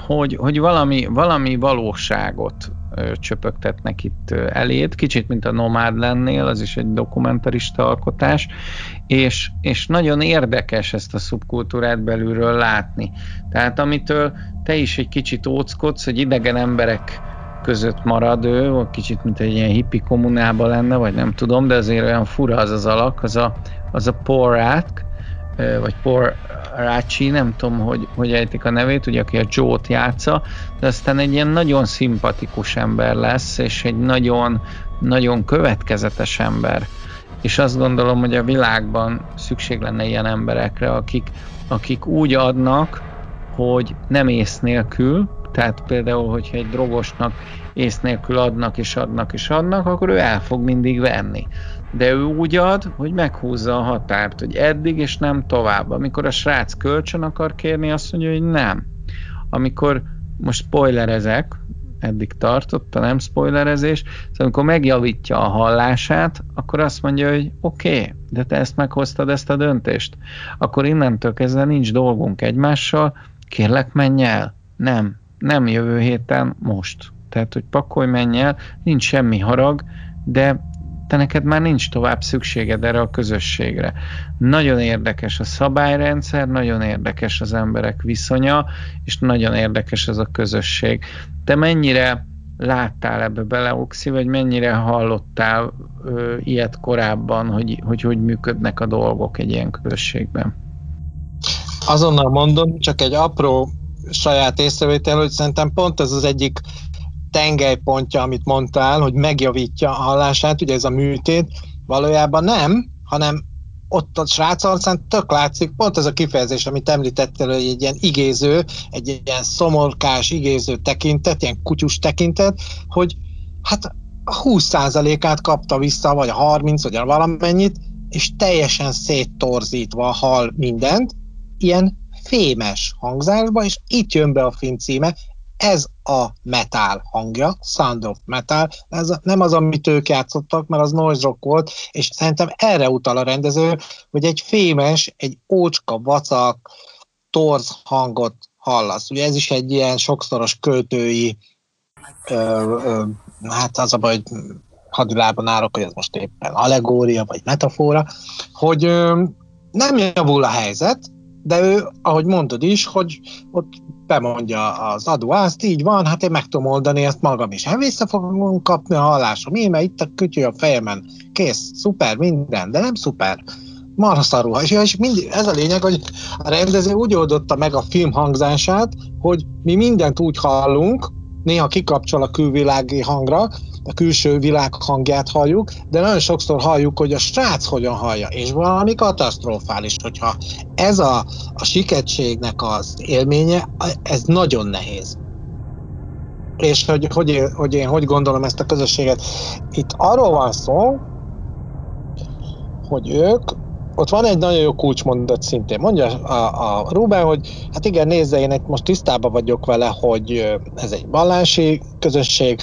hogy, hogy valami, valami valóságot csöpögtetnek itt eléd, kicsit mint a Nomád lennél, az is egy dokumentarista alkotás, és, és nagyon érdekes ezt a szubkultúrát belülről látni. Tehát amitől te is egy kicsit óckodsz, hogy idegen emberek között marad ő, kicsit mint egy ilyen hippi kommunában lenne, vagy nem tudom, de azért olyan fura az az alak, az a, az a Porat, vagy Por Rácsi, nem tudom, hogy, hogy ejtik a nevét, ugye aki a Joe-t játsza, de aztán egy ilyen nagyon szimpatikus ember lesz, és egy nagyon, nagyon következetes ember. És azt gondolom, hogy a világban szükség lenne ilyen emberekre, akik, akik úgy adnak, hogy nem ész nélkül, tehát például, hogyha egy drogosnak ész nélkül adnak és adnak és adnak, akkor ő el fog mindig venni. De ő úgy ad, hogy meghúzza a határt, hogy eddig és nem tovább. Amikor a srác kölcsön akar kérni, azt mondja, hogy nem. Amikor most spoilerezek, eddig tartott a nem spoilerezés, szóval amikor megjavítja a hallását, akkor azt mondja, hogy oké, okay, de te ezt meghoztad, ezt a döntést. Akkor innentől kezdve nincs dolgunk egymással, kérlek menj el. Nem, nem jövő héten, most. Tehát, hogy pakolj, menj el, nincs semmi harag, de te neked már nincs tovább szükséged erre a közösségre. Nagyon érdekes a szabályrendszer, nagyon érdekes az emberek viszonya, és nagyon érdekes ez a közösség. Te mennyire láttál ebbe bele, Oxi, vagy mennyire hallottál ö, ilyet korábban, hogy, hogy hogy működnek a dolgok egy ilyen közösségben? Azonnal mondom, csak egy apró saját észrevétel, hogy szerintem pont ez az egyik tengelypontja, amit mondtál, hogy megjavítja a hallását, ugye ez a műtét, valójában nem, hanem ott a srác arcán tök látszik, pont ez a kifejezés, amit említettél, hogy egy ilyen igéző, egy ilyen szomorkás, igéző tekintet, ilyen kutyus tekintet, hogy hát a 20%-át kapta vissza, vagy a 30, vagy valamennyit, és teljesen széttorzítva hal mindent, ilyen fémes hangzásba, és itt jön be a film címe, ez a metal hangja, Sound of Metal, ez nem az, amit ők játszottak, mert az noise rock volt, és szerintem erre utal a rendező, hogy egy fémes, egy ócska, vacak, torz hangot hallasz. Ugye ez is egy ilyen sokszoros költői, ö, ö, hát az a baj, hogy hadilában állok, hogy ez most éppen allegória, vagy metafora, hogy ö, nem javul a helyzet, de ő, ahogy mondod is, hogy ott bemondja az adó, azt így van, hát én meg tudom oldani ezt magam is. Hát vissza fogom kapni a hallásom, én, mert itt a kütyű a fejemen, kész, szuper, minden, de nem szuper. Marha. És, és mindig, ez a lényeg, hogy a rendező úgy oldotta meg a film hangzását, hogy mi mindent úgy hallunk, néha kikapcsol a külvilági hangra, a külső világ hangját halljuk, de nagyon sokszor halljuk, hogy a srác hogyan hallja, és valami katasztrofális, hogyha ez a, a siketségnek az élménye, ez nagyon nehéz. és hogy, hogy, hogy én hogy gondolom ezt a közösséget. Itt arról van szó, hogy ők, ott van egy nagyon jó kulcsmondat szintén. Mondja a, a Ruben, hogy hát igen, nézze, én most tisztában vagyok vele, hogy ez egy vallási közösség,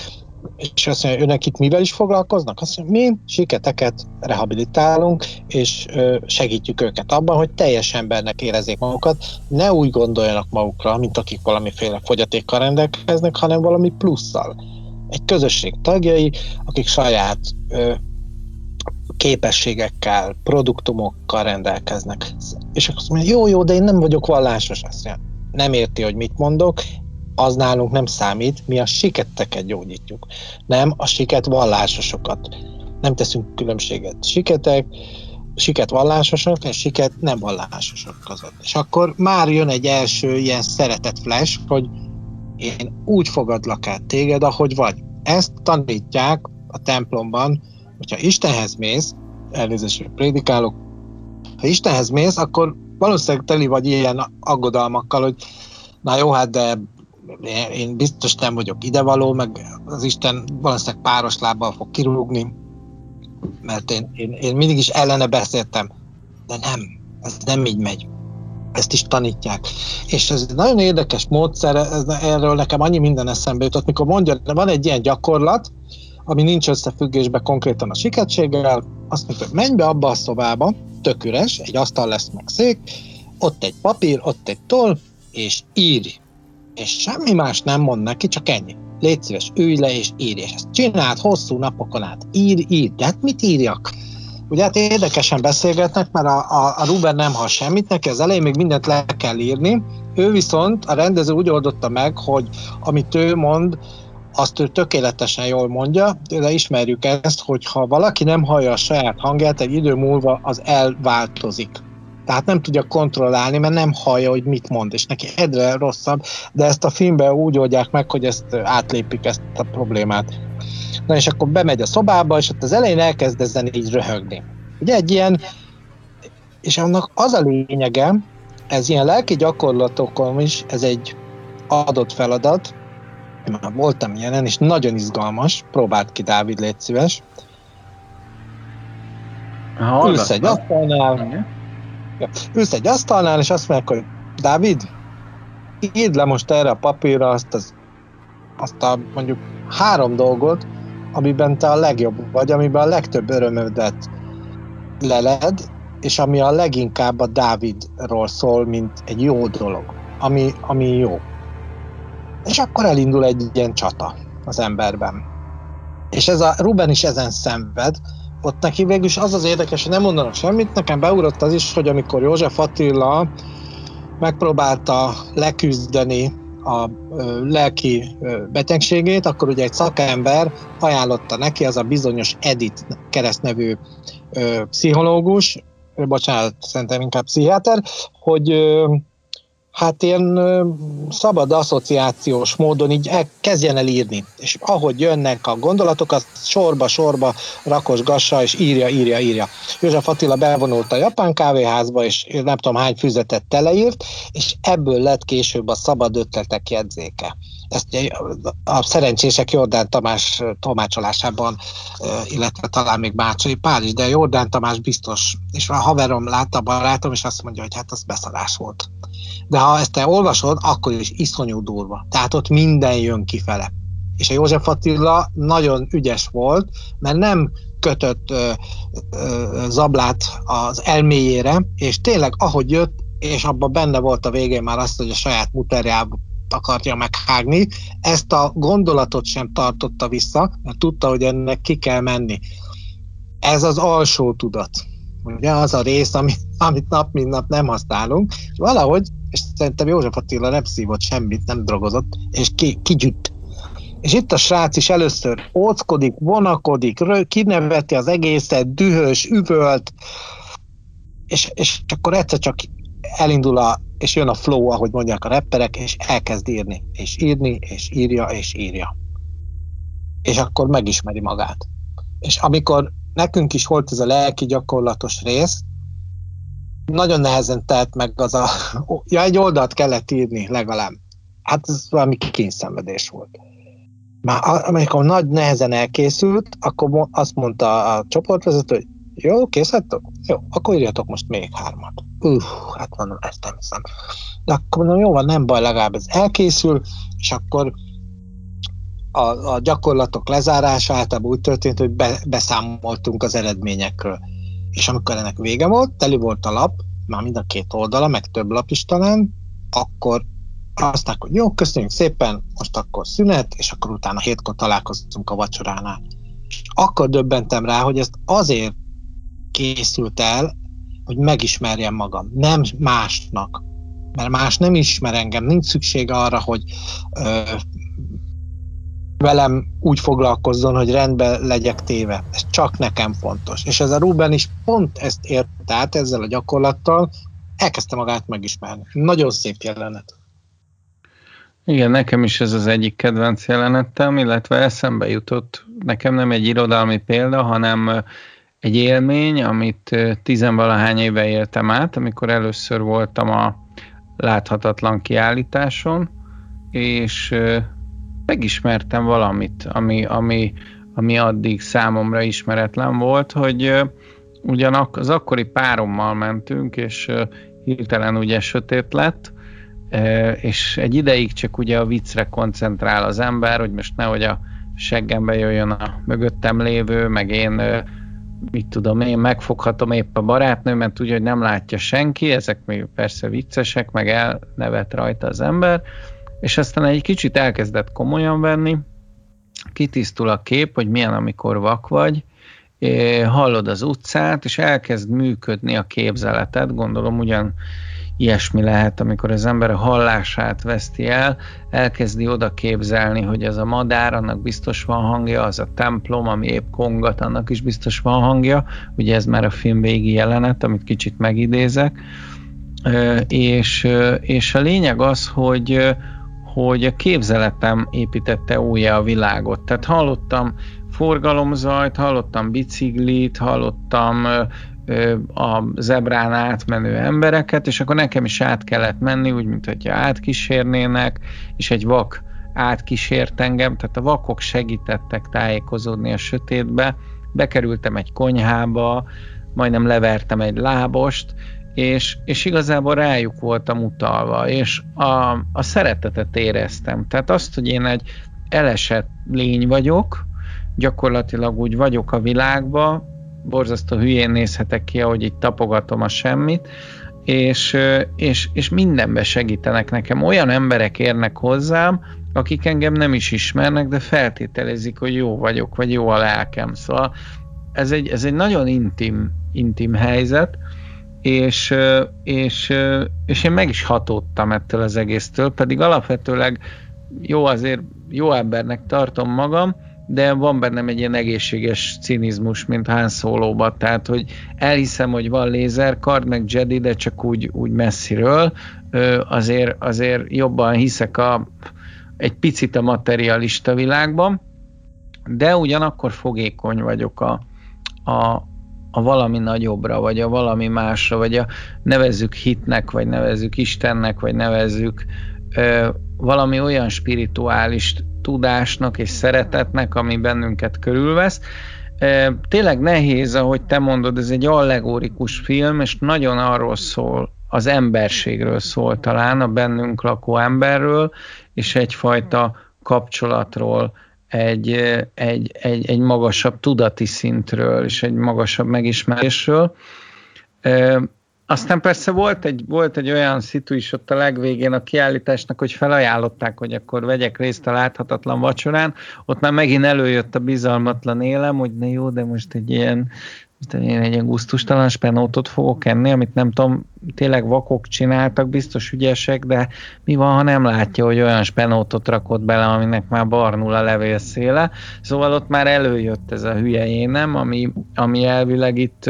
és azt mondja, önök itt mivel is foglalkoznak? Azt mondja, mi siketeket rehabilitálunk, és segítjük őket abban, hogy teljes embernek érezzék magukat, ne úgy gondoljanak magukra, mint akik valamiféle fogyatékkal rendelkeznek, hanem valami plusszal. Egy közösség tagjai, akik saját képességekkel, produktumokkal rendelkeznek. És azt mondja, jó, jó, de én nem vagyok vallásos. Azt mondja, nem érti, hogy mit mondok, az nálunk nem számít, mi a siketteket gyógyítjuk, nem a siket vallásosokat. Nem teszünk különbséget. Siketek, siket vallásosok, és siket nem vallásosok között. És akkor már jön egy első ilyen szeretet flash, hogy én úgy fogadlak át téged, ahogy vagy. Ezt tanítják a templomban, hogyha Istenhez mész, elnézést, prédikálok, ha Istenhez mész, akkor valószínűleg teli vagy ilyen aggodalmakkal, hogy na jó, hát de én biztos nem vagyok idevaló, meg az Isten valószínűleg páros lábbal fog kirúgni, mert én, én, én mindig is ellene beszéltem, de nem, ez nem így megy. Ezt is tanítják. És ez egy nagyon érdekes módszer, ez, erről nekem annyi minden eszembe jutott, mikor mondja, van egy ilyen gyakorlat, ami nincs összefüggésben konkrétan a siketséggel, azt mondja, hogy menj be abba a szobába, tök üres, egy asztal lesz meg szék, ott egy papír, ott egy toll, és írj és semmi más nem mond neki, csak ennyi. Légy szíves, ülj le és írj, és ezt csináld hosszú napokon át. Ír, ír, de hát mit írjak? Ugye hát érdekesen beszélgetnek, mert a, a, a Ruben nem hall semmit, neki az elején még mindent le kell írni, ő viszont, a rendező úgy oldotta meg, hogy amit ő mond, azt ő tökéletesen jól mondja, de ismerjük ezt, hogy ha valaki nem hallja a saját hangját, egy idő múlva az elváltozik tehát nem tudja kontrollálni, mert nem hallja, hogy mit mond, és neki egyre rosszabb, de ezt a filmben úgy oldják meg, hogy ezt átlépik ezt a problémát. Na és akkor bemegy a szobába, és ott az elején elkezd ezen így röhögni. Ugye egy ilyen, és annak az a lényege, ez ilyen lelki gyakorlatokon is, ez egy adott feladat, én már voltam ilyenen, és nagyon izgalmas, próbált ki Dávid, légy szíves. Ülsz egy asztalnál, Ülsz egy asztalnál, és azt mondják, hogy Dávid, írd le most erre a papírra azt, az, azt a mondjuk három dolgot, amiben te a legjobb vagy, amiben a legtöbb örömödet leled, és ami a leginkább a Dávidról szól, mint egy jó dolog, ami, ami jó. És akkor elindul egy ilyen csata az emberben. És ez a Ruben is ezen szenved, ott neki végül is az az érdekes, hogy nem mondanak semmit. Nekem beugrott az is, hogy amikor József Attila megpróbálta leküzdeni a lelki betegségét, akkor ugye egy szakember ajánlotta neki, az a bizonyos Edith keresztnevű pszichológus, bocsánat, szerintem inkább pszichiáter, hogy hát ilyen szabad asszociációs módon így el, kezdjen el írni. És ahogy jönnek a gondolatok, az sorba-sorba rakosgassa, és írja, írja, írja. József Attila bevonult a japán kávéházba, és nem tudom hány füzetet teleírt, és ebből lett később a szabad ötletek jegyzéke ezt a szerencsések Jordán Tamás tolmácsolásában, illetve talán még Bácsai Pál is, de Jordán Tamás biztos, és a haverom látta a barátom, és azt mondja, hogy hát az beszarás volt. De ha ezt te olvasod, akkor is iszonyú durva. Tehát ott minden jön kifele. És a József Attila nagyon ügyes volt, mert nem kötött ö, ö, zablát az elméjére, és tényleg ahogy jött, és abban benne volt a végén már azt, hogy a saját muterjába akarja meghágni. Ezt a gondolatot sem tartotta vissza, mert tudta, hogy ennek ki kell menni. Ez az alsó tudat. Ugye az a rész, ami, amit nap mint nap nem használunk, valahogy, és szerintem József Attila nem szívott semmit, nem drogozott, és ki, kigyütt. És itt a srác is először óckodik, vonakodik, kineveti az egészet, dühös, üvölt, és, és akkor egyszer csak elindul a és jön a flow, ahogy mondják a rapperek, és elkezd írni, és írni, és írja, és írja. És akkor megismeri magát. És amikor nekünk is volt ez a lelki gyakorlatos rész, nagyon nehezen telt meg az a... [laughs] Ja, egy oldalt kellett írni legalább. Hát ez valami kényszenvedés volt. már amikor nagy nehezen elkészült, akkor azt mondta a csoportvezető, hogy jó, kész vagytok? Jó, akkor írjatok most még hármat. Uff, hát mondom, ezt nem hiszem. De akkor mondom, jó van, nem baj, legalább ez elkészül, és akkor a, a gyakorlatok lezárása általában úgy történt, hogy be, beszámoltunk az eredményekről. És amikor ennek vége volt, teli volt a lap, már mind a két oldala, meg több lap is talán, akkor azt mondták, hogy jó, köszönjük szépen, most akkor szünet, és akkor utána hétkor találkoztunk a vacsoránál. Akkor döbbentem rá, hogy ezt azért készült el, hogy megismerjem magam, nem másnak. Mert más nem ismer engem, nincs szükség arra, hogy ö, velem úgy foglalkozzon, hogy rendben legyek téve. Ez csak nekem fontos. És ez a Ruben is pont ezt ért át ezzel a gyakorlattal, elkezdte magát megismerni. Nagyon szép jelenet. Igen, nekem is ez az egyik kedvenc jelenetem, illetve eszembe jutott, nekem nem egy irodalmi példa, hanem egy élmény, amit tizenvalahány éve éltem át, amikor először voltam a láthatatlan kiállításon, és megismertem valamit, ami, ami, ami addig számomra ismeretlen volt, hogy ugyanak az akkori párommal mentünk, és hirtelen ugye sötét lett, és egy ideig csak ugye a viccre koncentrál az ember, hogy most nehogy a seggembe jöjjön a mögöttem lévő, meg én mit tudom én, megfoghatom épp a barátnőmet, úgy, hogy nem látja senki, ezek még persze viccesek, meg elnevet rajta az ember, és aztán egy kicsit elkezdett komolyan venni, kitisztul a kép, hogy milyen, amikor vak vagy, hallod az utcát, és elkezd működni a képzeleted, gondolom ugyan ilyesmi lehet, amikor az ember a hallását veszti el, elkezdi oda képzelni, hogy ez a madár, annak biztos van hangja, az a templom, ami épp kongat, annak is biztos van hangja, ugye ez már a film végi jelenet, amit kicsit megidézek, és, és a lényeg az, hogy, hogy a képzeletem építette újra a világot. Tehát hallottam forgalomzajt, hallottam biciklit, hallottam a zebrán átmenő embereket, és akkor nekem is át kellett menni, úgy, mint hogyha átkísérnének, és egy vak átkísért engem, tehát a vakok segítettek tájékozódni a sötétbe, bekerültem egy konyhába, majdnem levertem egy lábost, és, és igazából rájuk voltam utalva, és a, a szeretetet éreztem. Tehát azt, hogy én egy elesett lény vagyok, gyakorlatilag úgy vagyok a világba, borzasztó hülyén nézhetek ki, ahogy itt tapogatom a semmit, és, és, és mindenbe segítenek nekem. Olyan emberek érnek hozzám, akik engem nem is ismernek, de feltételezik, hogy jó vagyok, vagy jó a lelkem. Szóval ez egy, ez egy nagyon intim, intim helyzet, és, és, és én meg is hatódtam ettől az egésztől, pedig alapvetőleg jó azért, jó embernek tartom magam, de van bennem egy ilyen egészséges cinizmus, mint Han solo tehát hogy elhiszem, hogy van lézerkard, meg Jedi, de csak úgy, úgy messziről, azért, azért jobban hiszek a, egy picit a materialista világban, de ugyanakkor fogékony vagyok a, a, a valami nagyobbra, vagy a valami másra, vagy a nevezzük hitnek, vagy nevezzük Istennek, vagy nevezzük ö, valami olyan spirituális tudásnak és szeretetnek, ami bennünket körülvesz. Ö, tényleg nehéz, ahogy te mondod, ez egy allegorikus film, és nagyon arról szól, az emberségről szól talán, a bennünk lakó emberről, és egyfajta kapcsolatról, egy, egy, egy, egy magasabb tudati szintről és egy magasabb megismerésről. Aztán persze volt egy, volt egy olyan szitu is ott a legvégén a kiállításnak, hogy felajánlották, hogy akkor vegyek részt a láthatatlan vacsorán. Ott már megint előjött a bizalmatlan élem, hogy ne jó, de most egy ilyen én egy ilyen gusztustalan spenótot fogok enni, amit nem tudom, tényleg vakok csináltak, biztos ügyesek, de mi van, ha nem látja, hogy olyan spenótot rakott bele, aminek már barnul a levélszéle. Szóval ott már előjött ez a hülye énem, ami, ami elvileg itt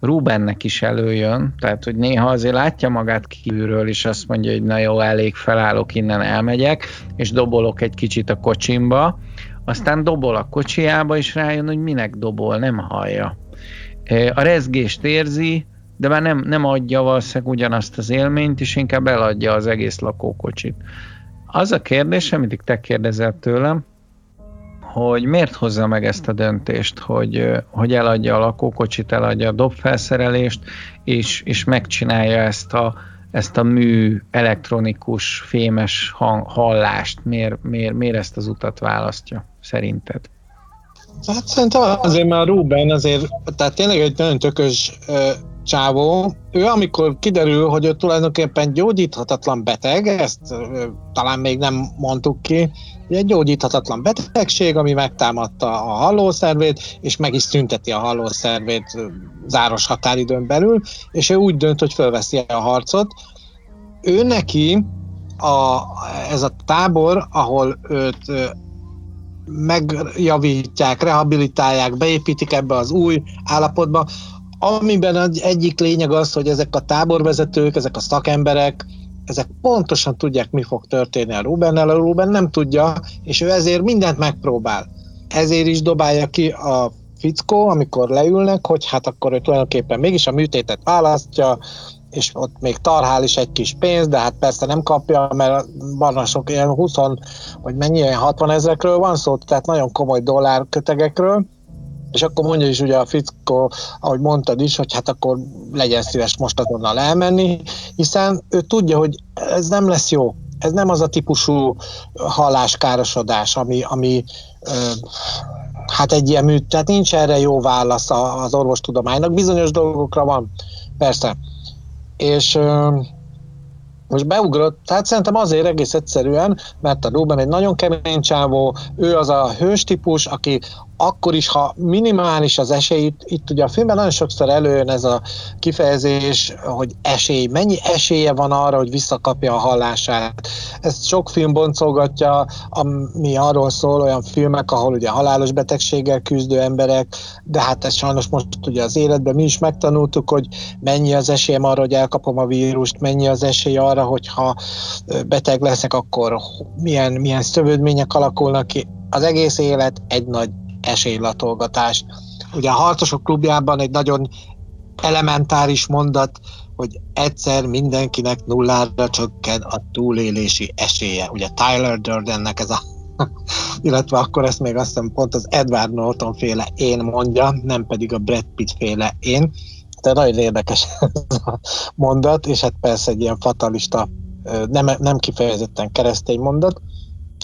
Rubennek is előjön, tehát hogy néha azért látja magát kívülről, és azt mondja, hogy na jó, elég felállok, innen elmegyek, és dobolok egy kicsit a kocsimba, aztán dobol a kocsiába, és rájön, hogy minek dobol, nem hallja a rezgést érzi, de már nem, nem adja valószínűleg ugyanazt az élményt, és inkább eladja az egész lakókocsit. Az a kérdés, amit te kérdezel tőlem, hogy miért hozza meg ezt a döntést, hogy, hogy eladja a lakókocsit, eladja a dobfelszerelést, és, és megcsinálja ezt a, ezt a mű elektronikus, fémes hang, hallást, miért, miért, miért ezt az utat választja, szerinted? Hát szerintem azért, mert a Ruben azért, tehát tényleg egy nagyon tökös ö, csávó. Ő amikor kiderül, hogy ő tulajdonképpen gyógyíthatatlan beteg, ezt ö, talán még nem mondtuk ki, egy gyógyíthatatlan betegség, ami megtámadta a hallószervét, és meg is szünteti a hallószervét záros határidőn belül, és ő úgy dönt, hogy fölveszi a harcot. Ő neki a, ez a tábor, ahol őt megjavítják, rehabilitálják, beépítik ebbe az új állapotba, amiben az egyik lényeg az, hogy ezek a táborvezetők, ezek a szakemberek, ezek pontosan tudják, mi fog történni a Rubennel, a Ruben nem tudja, és ő ezért mindent megpróbál. Ezért is dobálja ki a fickó, amikor leülnek, hogy hát akkor ő tulajdonképpen mégis a műtétet választja, és ott még tarhál is egy kis pénz, de hát persze nem kapja, mert barnasok ilyen 20, vagy mennyi, ilyen 60 ezekről van szó, tehát nagyon komoly dollár kötegekről, és akkor mondja is ugye a fickó, ahogy mondtad is, hogy hát akkor legyen szíves most azonnal elmenni, hiszen ő tudja, hogy ez nem lesz jó. Ez nem az a típusú halláskárosodás, ami, ami ö, hát egy ilyen műt, tehát nincs erre jó válasz az orvostudománynak. Bizonyos dolgokra van, persze. És most beugrott, tehát szerintem azért egész egyszerűen, mert a Ruben egy nagyon kemény csávó, ő az a hős típus, aki akkor is, ha minimális az esély, itt, ugye a filmben nagyon sokszor előjön ez a kifejezés, hogy esély, mennyi esélye van arra, hogy visszakapja a hallását. Ezt sok film boncolgatja, ami arról szól, olyan filmek, ahol ugye halálos betegséggel küzdő emberek, de hát ez sajnos most ugye az életben mi is megtanultuk, hogy mennyi az esélyem arra, hogy elkapom a vírust, mennyi az esély arra, hogyha beteg leszek, akkor milyen, milyen szövődmények alakulnak ki. Az egész élet egy nagy esélylatolgatás. Ugye a Harcosok klubjában egy nagyon elementáris mondat, hogy egyszer mindenkinek nullára csökken a túlélési esélye. Ugye Tyler Durdennek ez a [laughs] illetve akkor ezt még azt hiszem pont az Edward Norton féle én mondja, nem pedig a Brad Pitt féle én. Tehát nagyon érdekes [laughs] ez a mondat, és hát persze egy ilyen fatalista, nem, nem kifejezetten keresztény mondat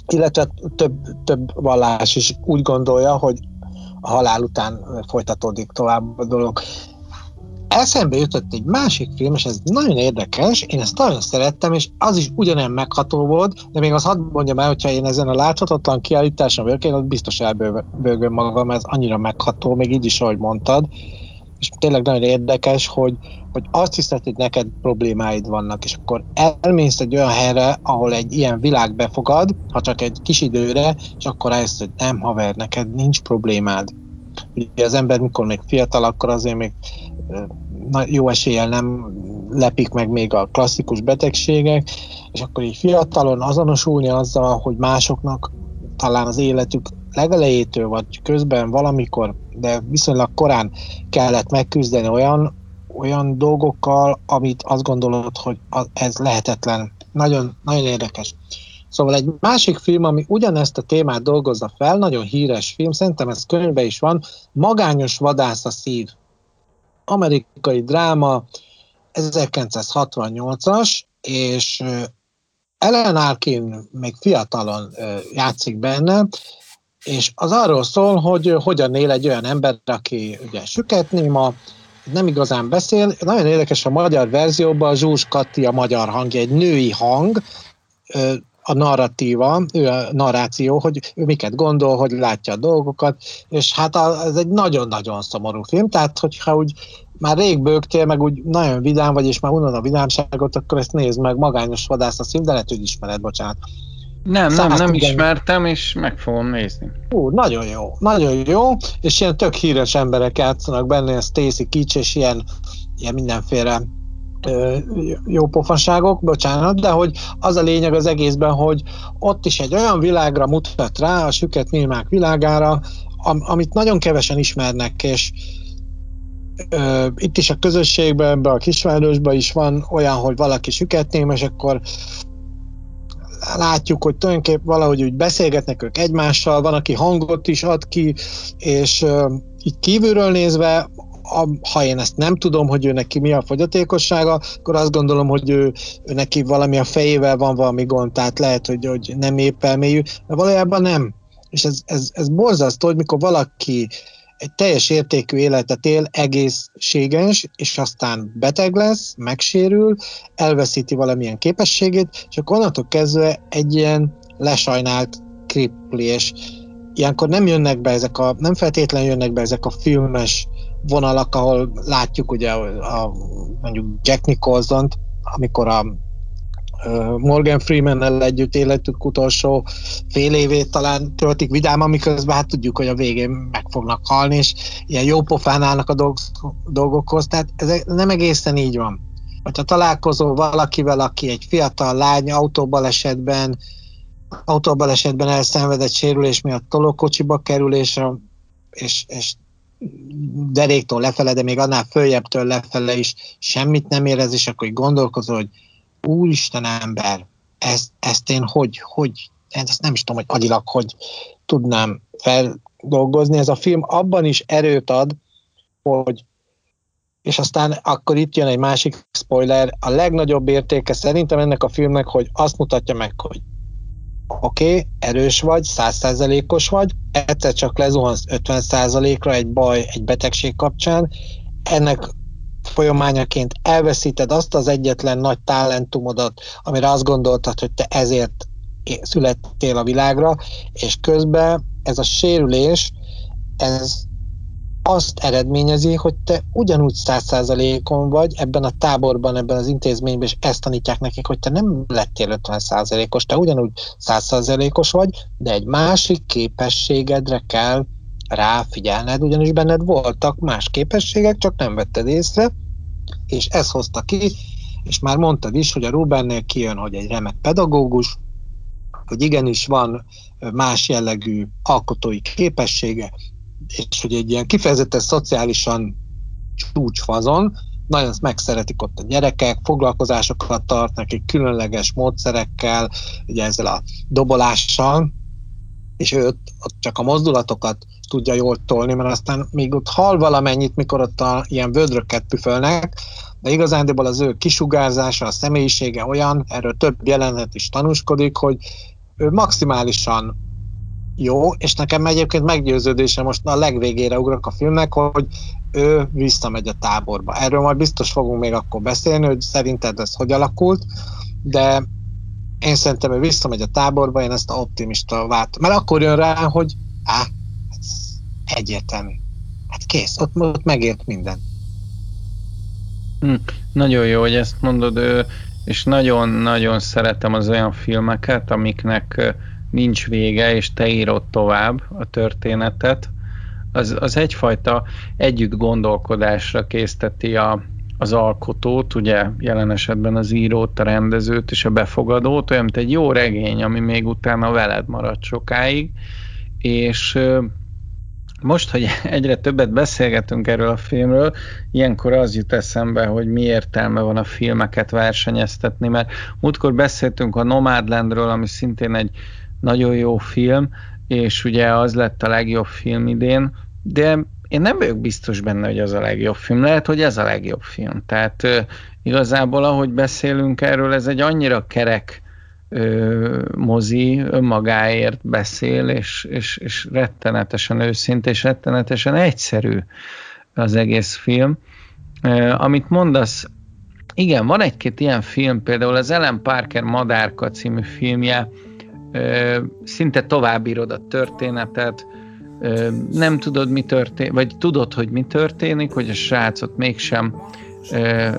illetve több, több vallás is úgy gondolja, hogy a halál után folytatódik tovább a dolog. Eszembe jutott egy másik film, és ez nagyon érdekes, én ezt nagyon szerettem, és az is ugyanolyan megható volt, de még azt hadd mondjam el, hogyha én ezen a láthatatlan kiállításon vagyok, én ott biztos elbőgöm magam, ez annyira megható, még így is, ahogy mondtad, és tényleg nagyon érdekes, hogy, hogy azt hiszed, hogy neked problémáid vannak, és akkor elmész egy olyan helyre, ahol egy ilyen világ befogad, ha csak egy kis időre, és akkor rájössz, hogy nem, haver, neked nincs problémád. Ugye az ember, mikor még fiatal, akkor azért még jó eséllyel nem lepik meg még a klasszikus betegségek, és akkor így fiatalon azonosulni azzal, hogy másoknak talán az életük legelejétől, vagy közben valamikor, de viszonylag korán kellett megküzdeni olyan, olyan dolgokkal, amit azt gondolod, hogy ez lehetetlen. Nagyon, nagyon érdekes. Szóval egy másik film, ami ugyanezt a témát dolgozza fel, nagyon híres film, szerintem ez könyvben is van, Magányos vadász a szív. Amerikai dráma, 1968-as, és Ellen Arkin még fiatalon játszik benne, és az arról szól, hogy hogyan él egy olyan ember, aki ugye süketnéma, nem igazán beszél. Nagyon érdekes a magyar verzióban, Zsús Katti a magyar hangja, egy női hang, a narratíva, ő a narráció, hogy ő miket gondol, hogy látja a dolgokat, és hát ez egy nagyon-nagyon szomorú film, tehát hogyha úgy már rég bőgtél, meg úgy nagyon vidám vagy, és már unod a vidámságot, akkor ezt nézd meg, magányos vadász a szív, de lehet, hogy ismered, bocsánat. Nem, nem, nem ismertem, és meg fogom nézni. Ú, nagyon jó, nagyon jó, és ilyen tök híres emberek játszanak benne, Stacy Kics, és ilyen, ilyen mindenféle jó pofaságok, bocsánat, de hogy az a lényeg az egészben, hogy ott is egy olyan világra mutat rá, a süket némák világára, am, amit nagyon kevesen ismernek, és ö, itt is a közösségben, ebben a kisvárosban is van olyan, hogy valaki süketném, és akkor látjuk, hogy tulajdonképpen valahogy úgy beszélgetnek ők egymással, van, aki hangot is ad ki, és uh, így kívülről nézve a, ha én ezt nem tudom, hogy ő neki mi a fogyatékossága, akkor azt gondolom, hogy ő, ő neki valami a fejével van valami gond, tehát lehet, hogy, hogy nem épp elmélyű, de valójában nem. És ez, ez, ez borzasztó, hogy mikor valaki egy teljes értékű életet él, egészséges, és aztán beteg lesz, megsérül, elveszíti valamilyen képességét, és akkor onnantól kezdve egy ilyen lesajnált kripli, és ilyenkor nem jönnek be ezek a, nem feltétlenül jönnek be ezek a filmes vonalak, ahol látjuk ugye a, a mondjuk Jack nicholson amikor a Morgan Freeman-nel együtt életük utolsó fél évét talán töltik vidáman, miközben hát tudjuk, hogy a végén meg fognak halni, és ilyen jó pofán állnak a dolg, dolgokhoz, tehát ez nem egészen így van. Hogyha találkozol valakivel, aki egy fiatal lány autóbalesetben, autóbalesetben elszenvedett sérülés miatt tolókocsiba kerül, és, és, és deréktől lefele, de még annál följebbtől lefele is semmit nem érez, és akkor gondolkozol, hogy úristen ember, ezt, ezt én hogy, hogy, ezt nem is tudom, hogy agyilag hogy tudnám feldolgozni. Ez a film abban is erőt ad, hogy és aztán akkor itt jön egy másik spoiler, a legnagyobb értéke szerintem ennek a filmnek, hogy azt mutatja meg, hogy oké, okay, erős vagy, százszázalékos vagy, egyszer csak lezuhansz 50 százalékra egy baj, egy betegség kapcsán, ennek folyamányaként elveszíted azt az egyetlen nagy talentumodat, amire azt gondoltad, hogy te ezért születtél a világra, és közben ez a sérülés, ez azt eredményezi, hogy te ugyanúgy száz százalékon vagy ebben a táborban, ebben az intézményben, és ezt tanítják nekik, hogy te nem lettél 50 százalékos, te ugyanúgy száz százalékos vagy, de egy másik képességedre kell ráfigyelned, ugyanis benned voltak más képességek, csak nem vetted észre, és ez hozta ki, és már mondtad is, hogy a Rubennél kijön, hogy egy remek pedagógus, hogy igenis van más jellegű alkotói képessége, és hogy egy ilyen kifejezetten szociálisan csúcsfazon, nagyon megszeretik ott a gyerekek, foglalkozásokat tart nekik különleges módszerekkel, ugye ezzel a dobolással, és ő ott, ott csak a mozdulatokat tudja jól tolni, mert aztán még ott hal valamennyit, mikor ott a, ilyen vödröket püfölnek, de igazándiból az ő kisugárzása, a személyisége olyan, erről több jelenet is tanúskodik, hogy ő maximálisan jó, és nekem egyébként meggyőződése most a legvégére ugrok a filmnek, hogy ő visszamegy a táborba. Erről majd biztos fogunk még akkor beszélni, hogy szerinted ez hogy alakult, de én szerintem ő visszamegy a táborba, én ezt a optimista vált. Mert akkor jön rá, hogy á, egyértelmű. Hát kész, ott, ott megért minden. Hm, nagyon jó, hogy ezt mondod, és nagyon-nagyon szeretem az olyan filmeket, amiknek nincs vége, és te írod tovább a történetet, az, az egyfajta együtt gondolkodásra készteti a, az alkotót, ugye jelen esetben az írót, a rendezőt és a befogadót, olyan, mint egy jó regény, ami még utána veled marad sokáig, és most, hogy [laughs] egyre többet beszélgetünk erről a filmről, ilyenkor az jut eszembe, hogy mi értelme van a filmeket versenyeztetni, mert múltkor beszéltünk a Nomadlandről, ami szintén egy nagyon jó film, és ugye az lett a legjobb film idén, de én nem vagyok biztos benne, hogy az a legjobb film. Lehet, hogy ez a legjobb film. Tehát igazából, ahogy beszélünk erről, ez egy annyira kerek ö, mozi, önmagáért beszél, és, és, és rettenetesen őszinte, és rettenetesen egyszerű az egész film. Ö, amit mondasz, igen, van egy-két ilyen film, például az Ellen Parker Madárka című filmje, szinte továbbírod a történetet, nem tudod, mi történik, vagy tudod, hogy mi történik, hogy a srácot mégsem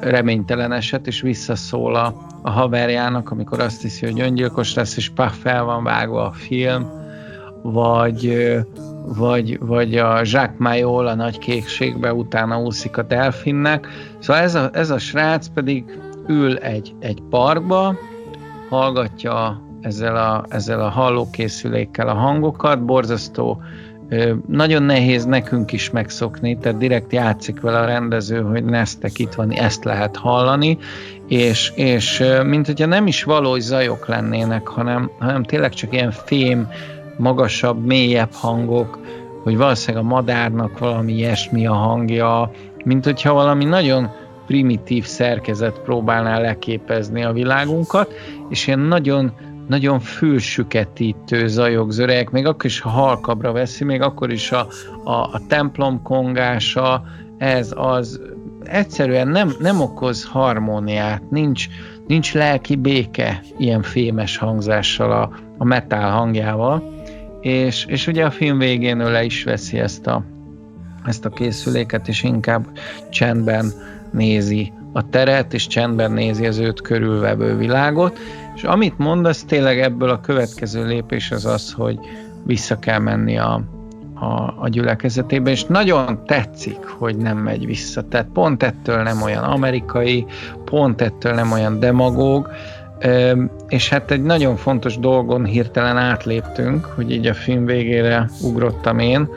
reménytelen eset, és visszaszól a, a haverjának, amikor azt hiszi, hogy öngyilkos lesz, és paf, fel van vágva a film, vagy, vagy, vagy a Jacques Mayol a nagy kékségbe utána úszik a delfinnek. Szóval ez a, ez a srác pedig ül egy, egy parkba, hallgatja ezzel a, ezzel a hallókészülékkel a hangokat, borzasztó nagyon nehéz nekünk is megszokni, tehát direkt játszik vele a rendező, hogy neztek itt van, ezt lehet hallani, és, és mint hogyha nem is valós zajok lennének, hanem, hanem tényleg csak ilyen fém, magasabb, mélyebb hangok, hogy valószínűleg a madárnak valami ilyesmi a hangja, mint hogyha valami nagyon primitív szerkezet próbálná leképezni a világunkat, és ilyen nagyon, nagyon fülsüketítő zajok, zörejek, még akkor is, ha halkabra veszi, még akkor is a, a, a templom kongása, ez az egyszerűen nem, nem okoz harmóniát, nincs, nincs lelki béke ilyen fémes hangzással a, a metal hangjával, és, és ugye a film végén ő le is veszi ezt a, ezt a készüléket, és inkább csendben nézi a teret, és csendben nézi az őt körülvevő világot, és amit mondasz, tényleg ebből a következő lépés az az, hogy vissza kell menni a, a, a gyülekezetébe, és nagyon tetszik, hogy nem megy vissza. Tehát pont ettől nem olyan amerikai, pont ettől nem olyan demagóg, és hát egy nagyon fontos dolgon hirtelen átléptünk, hogy így a film végére ugrottam én.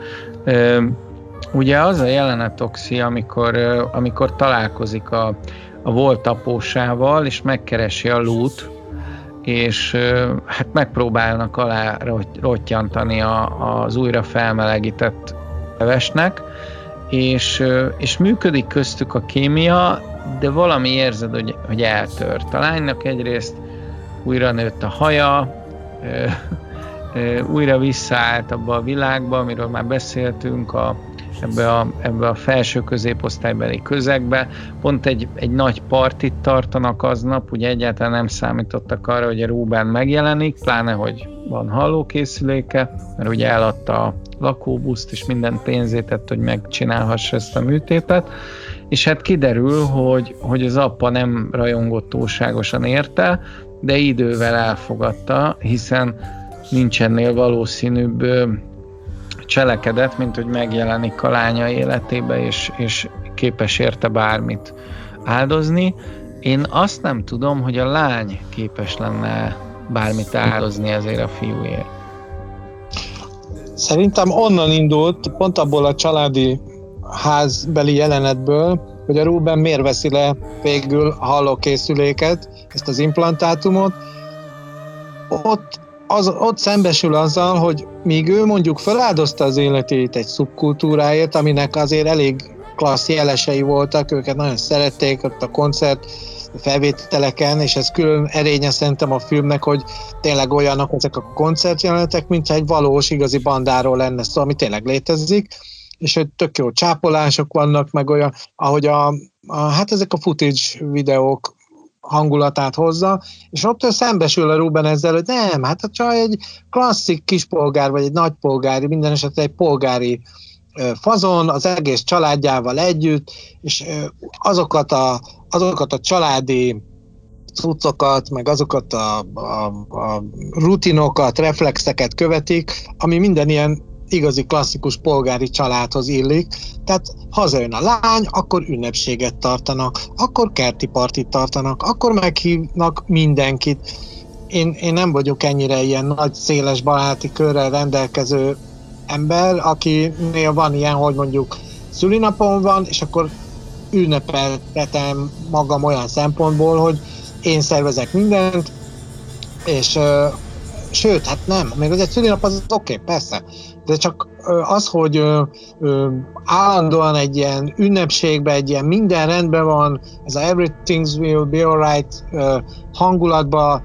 Ugye az a jelenet Oxi, amikor, amikor találkozik a, a volt apósával, és megkeresi a lút, és hát megpróbálnak alá rottyantani a, az újra felmelegített levesnek, és, és működik köztük a kémia, de valami érzed, hogy, hogy eltört. A lánynak egyrészt újra nőtt a haja, újra visszaállt abba a világba, amiről már beszéltünk, a, ebbe a, ebbe a felső középosztálybeli közegbe. Pont egy, egy nagy partit tartanak aznap, ugye egyáltalán nem számítottak arra, hogy a Ruben megjelenik, pláne, hogy van hallókészüléke, mert ugye eladta a lakóbuszt és minden pénzét tett, hogy megcsinálhassa ezt a műtétet, és hát kiderül, hogy, hogy az apa nem rajongott túlságosan érte, de idővel elfogadta, hiszen nincs ennél valószínűbb cselekedet, mint hogy megjelenik a lánya életébe, és, és képes érte bármit áldozni. Én azt nem tudom, hogy a lány képes lenne bármit áldozni ezért a fiúért. Szerintem onnan indult, pont abból a családi házbeli jelenetből, hogy a Ruben miért veszi le végül a hallókészüléket, ezt az implantátumot. Ott az, ott szembesül azzal, hogy míg ő mondjuk feláldozta az életét egy szubkultúráért, aminek azért elég klassz jelesei voltak, őket nagyon szerették ott a koncert felvételeken, és ez külön erénye szerintem a filmnek, hogy tényleg olyanok ezek a koncertjelenetek, mintha egy valós, igazi bandáról lenne szó, ami tényleg létezik, és hogy tök jó csápolások vannak, meg olyan, ahogy a, a hát ezek a footage videók hangulatát hozza, és ott ő szembesül a Ruben ezzel, hogy nem, hát a csaj egy klasszik kispolgár, vagy egy nagypolgári, minden esetre egy polgári fazon, az egész családjával együtt, és azokat a, azokat a családi cuccokat, meg azokat a, a, a rutinokat, reflexeket követik, ami minden ilyen igazi klasszikus polgári családhoz illik. Tehát hazajön a lány, akkor ünnepséget tartanak, akkor kerti partit tartanak, akkor meghívnak mindenkit. Én, én nem vagyok ennyire ilyen nagy, széles baráti körrel rendelkező ember, akinél van ilyen, hogy mondjuk szülinapon van, és akkor ünnepeltetem magam olyan szempontból, hogy én szervezek mindent, és sőt, hát nem, még az egy szülinap az oké, okay, persze, de csak az, hogy állandóan egy ilyen ünnepségben, egy ilyen minden rendben van, ez a everything will be alright hangulatba,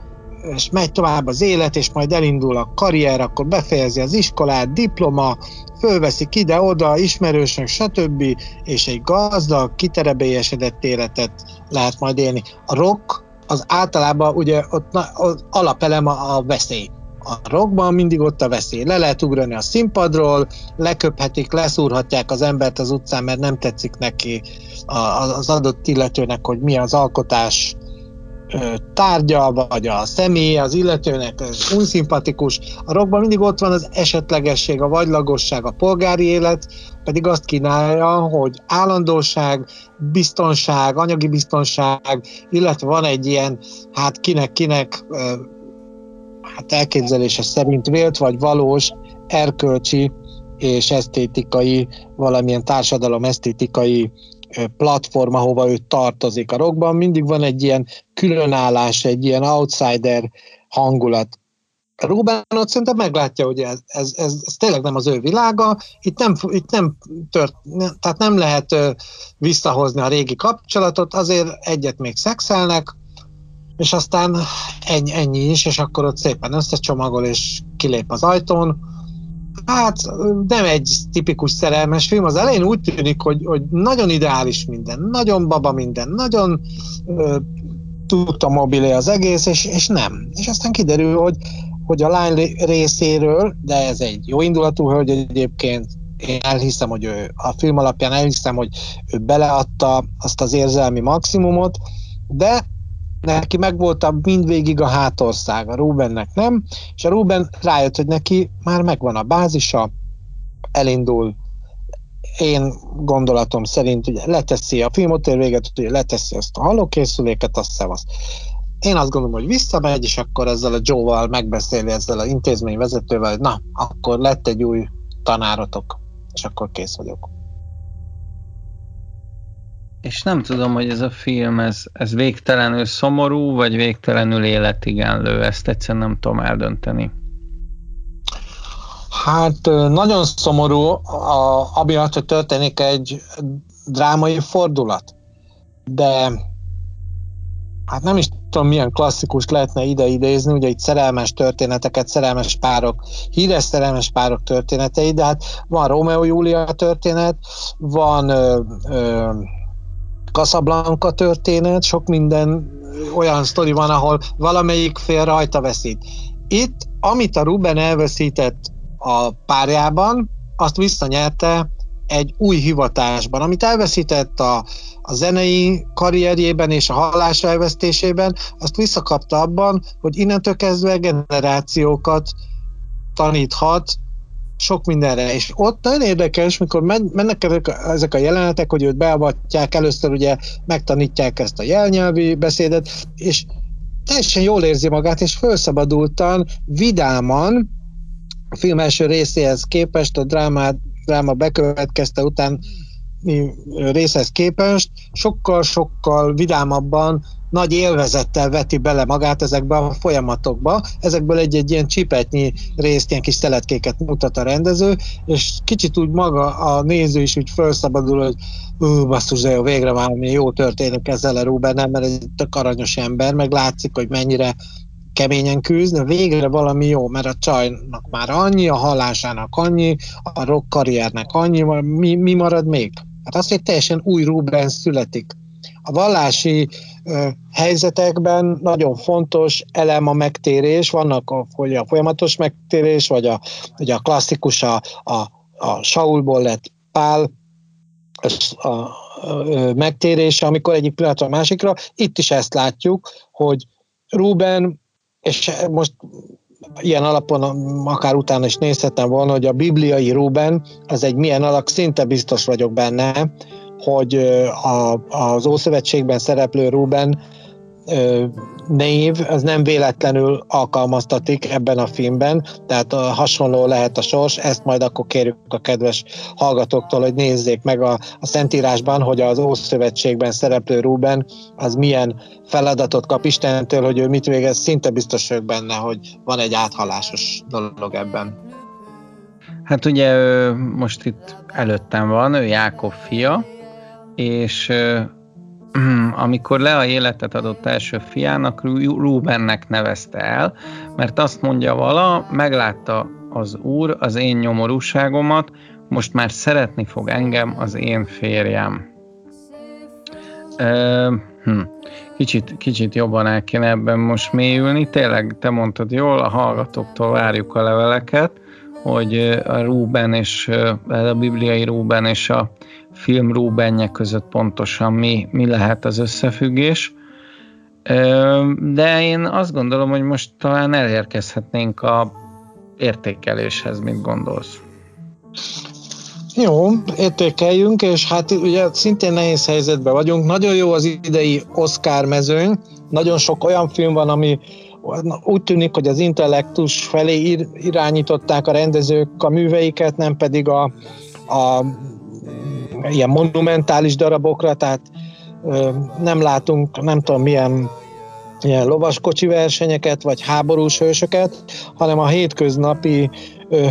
és megy tovább az élet, és majd elindul a karrier, akkor befejezi az iskolát, diploma, fölveszik ide-oda, ismerősök, stb., és egy gazdag, kiterebélyesedett életet lehet majd élni. A rock az általában ugye ott az alapelem a, a veszély a rockban mindig ott a veszély. Le lehet ugrani a színpadról, leköphetik, leszúrhatják az embert az utcán, mert nem tetszik neki az adott illetőnek, hogy mi az alkotás tárgya, vagy a személy az illetőnek unszimpatikus. A rockban mindig ott van az esetlegesség, a vagylagosság, a polgári élet, pedig azt kínálja, hogy állandóság, biztonság, anyagi biztonság, illetve van egy ilyen, hát kinek-kinek hát elképzelése szerint vélt vagy valós erkölcsi és esztétikai, valamilyen társadalom esztétikai platform, ahova ő tartozik. A rockban mindig van egy ilyen különállás, egy ilyen outsider hangulat. Ruben ott szerintem meglátja, hogy ez, ez, ez, ez tényleg nem az ő világa, itt nem, itt nem tört, tehát nem lehet visszahozni a régi kapcsolatot, azért egyet még szexelnek, és aztán ennyi, ennyi is, és akkor ott szépen összecsomagol, és kilép az ajtón. Hát nem egy tipikus szerelmes film, az elején úgy tűnik, hogy, hogy nagyon ideális minden, nagyon baba minden, nagyon ö, tudta mobilé az egész, és, és nem. És aztán kiderül, hogy hogy a lány részéről, de ez egy jó indulatú hölgy egyébként, én elhiszem, hogy ő a film alapján elhiszem, hogy ő beleadta azt az érzelmi maximumot, de neki megvolt a mindvégig a hátország, a Rubennek nem, és a Ruben rájött, hogy neki már megvan a bázisa, elindul, én gondolatom szerint ugye leteszi a filmotért véget, ugye leteszi azt a hallókészüléket, azt szevasz. Én azt gondolom, hogy visszamegy, és akkor ezzel a Joe-val megbeszéli ezzel a intézmény vezetővel, hogy na, akkor lett egy új tanárotok, és akkor kész vagyok. És nem tudom, hogy ez a film, ez, ez végtelenül szomorú, vagy végtelenül életigenlő, ezt egyszerűen nem tudom eldönteni. Hát nagyon szomorú, a, amiatt, hogy történik egy drámai fordulat. De hát nem is tudom, milyen klasszikus lehetne ide idézni, ugye itt szerelmes történeteket, szerelmes párok, híres szerelmes párok történetei, de hát van Romeo Júlia történet, van ö, ö, Casablanca történet, sok minden olyan sztori van, ahol valamelyik fél rajta veszít. Itt, amit a Ruben elveszített a párjában, azt visszanyerte egy új hivatásban, amit elveszített a, a zenei karrierjében és a hallás elvesztésében, azt visszakapta abban, hogy innentől kezdve generációkat taníthat sok mindenre. És ott nagyon érdekes, mikor mennek ezek a jelenetek, hogy őt beavatják, először ugye megtanítják ezt a jelnyelvi beszédet, és teljesen jól érzi magát, és felszabadultan, vidáman, a film első részéhez képest, a drámát, dráma bekövetkezte után részhez képest sokkal-sokkal vidámabban, nagy élvezettel veti bele magát ezekbe a folyamatokba. Ezekből egy-egy ilyen csipetnyi részt, ilyen kis szeletkéket mutat a rendező, és kicsit úgy maga a néző is úgy felszabadul, hogy ú, basszus, de jó, végre valami jó történik ezzel a Ruben, mert egy tök aranyos ember, meg látszik, hogy mennyire keményen küzd, de végre valami jó, mert a csajnak már annyi, a hallásának annyi, a rock karriernek annyi, mi, mi marad még? Hát az, hogy teljesen új Ruben születik. A vallási ö, helyzetekben nagyon fontos elem a megtérés, vannak hogy a folyamatos megtérés, vagy a, vagy a klasszikus a, a, a Saulból lett Pál, a, a, a megtérése, amikor egyik pillanatra a másikra. Itt is ezt látjuk, hogy Ruben, és most ilyen alapon akár utána is nézhetem volna, hogy a bibliai Ruben az egy milyen alak, szinte biztos vagyok benne, hogy a, az Ószövetségben szereplő Ruben név, az nem véletlenül alkalmaztatik ebben a filmben, tehát hasonló lehet a sors, ezt majd akkor kérjük a kedves hallgatóktól, hogy nézzék meg a, a Szentírásban, hogy az Ószövetségben szereplő Ruben az milyen feladatot kap Istentől, hogy ő mit végez, szinte biztos vagyok benne, hogy van egy áthalásos dolog ebben. Hát ugye most itt előttem van, ő Jákob fia, és amikor Lea életet adott első fiának, Rubennek nevezte el, mert azt mondja vala, meglátta az úr az én nyomorúságomat, most már szeretni fog engem az én férjem. Hm. Kicsit, kicsit jobban el kéne ebben most mélyülni. Tényleg, te mondtad jól, a hallgatóktól várjuk a leveleket, hogy a Ruben és a bibliai Ruben és a film Rubenje között pontosan mi, mi lehet az összefüggés. De én azt gondolom, hogy most talán elérkezhetnénk a értékeléshez, mit gondolsz? Jó, értékeljünk, és hát ugye szintén nehéz helyzetben vagyunk. Nagyon jó az idei Oscar mezőny, nagyon sok olyan film van, ami, úgy tűnik, hogy az intellektus felé irányították a rendezők a műveiket, nem pedig a, a ilyen monumentális darabokra, tehát nem látunk, nem tudom milyen ilyen lovaskocsi versenyeket, vagy háborús hősöket, hanem a hétköznapi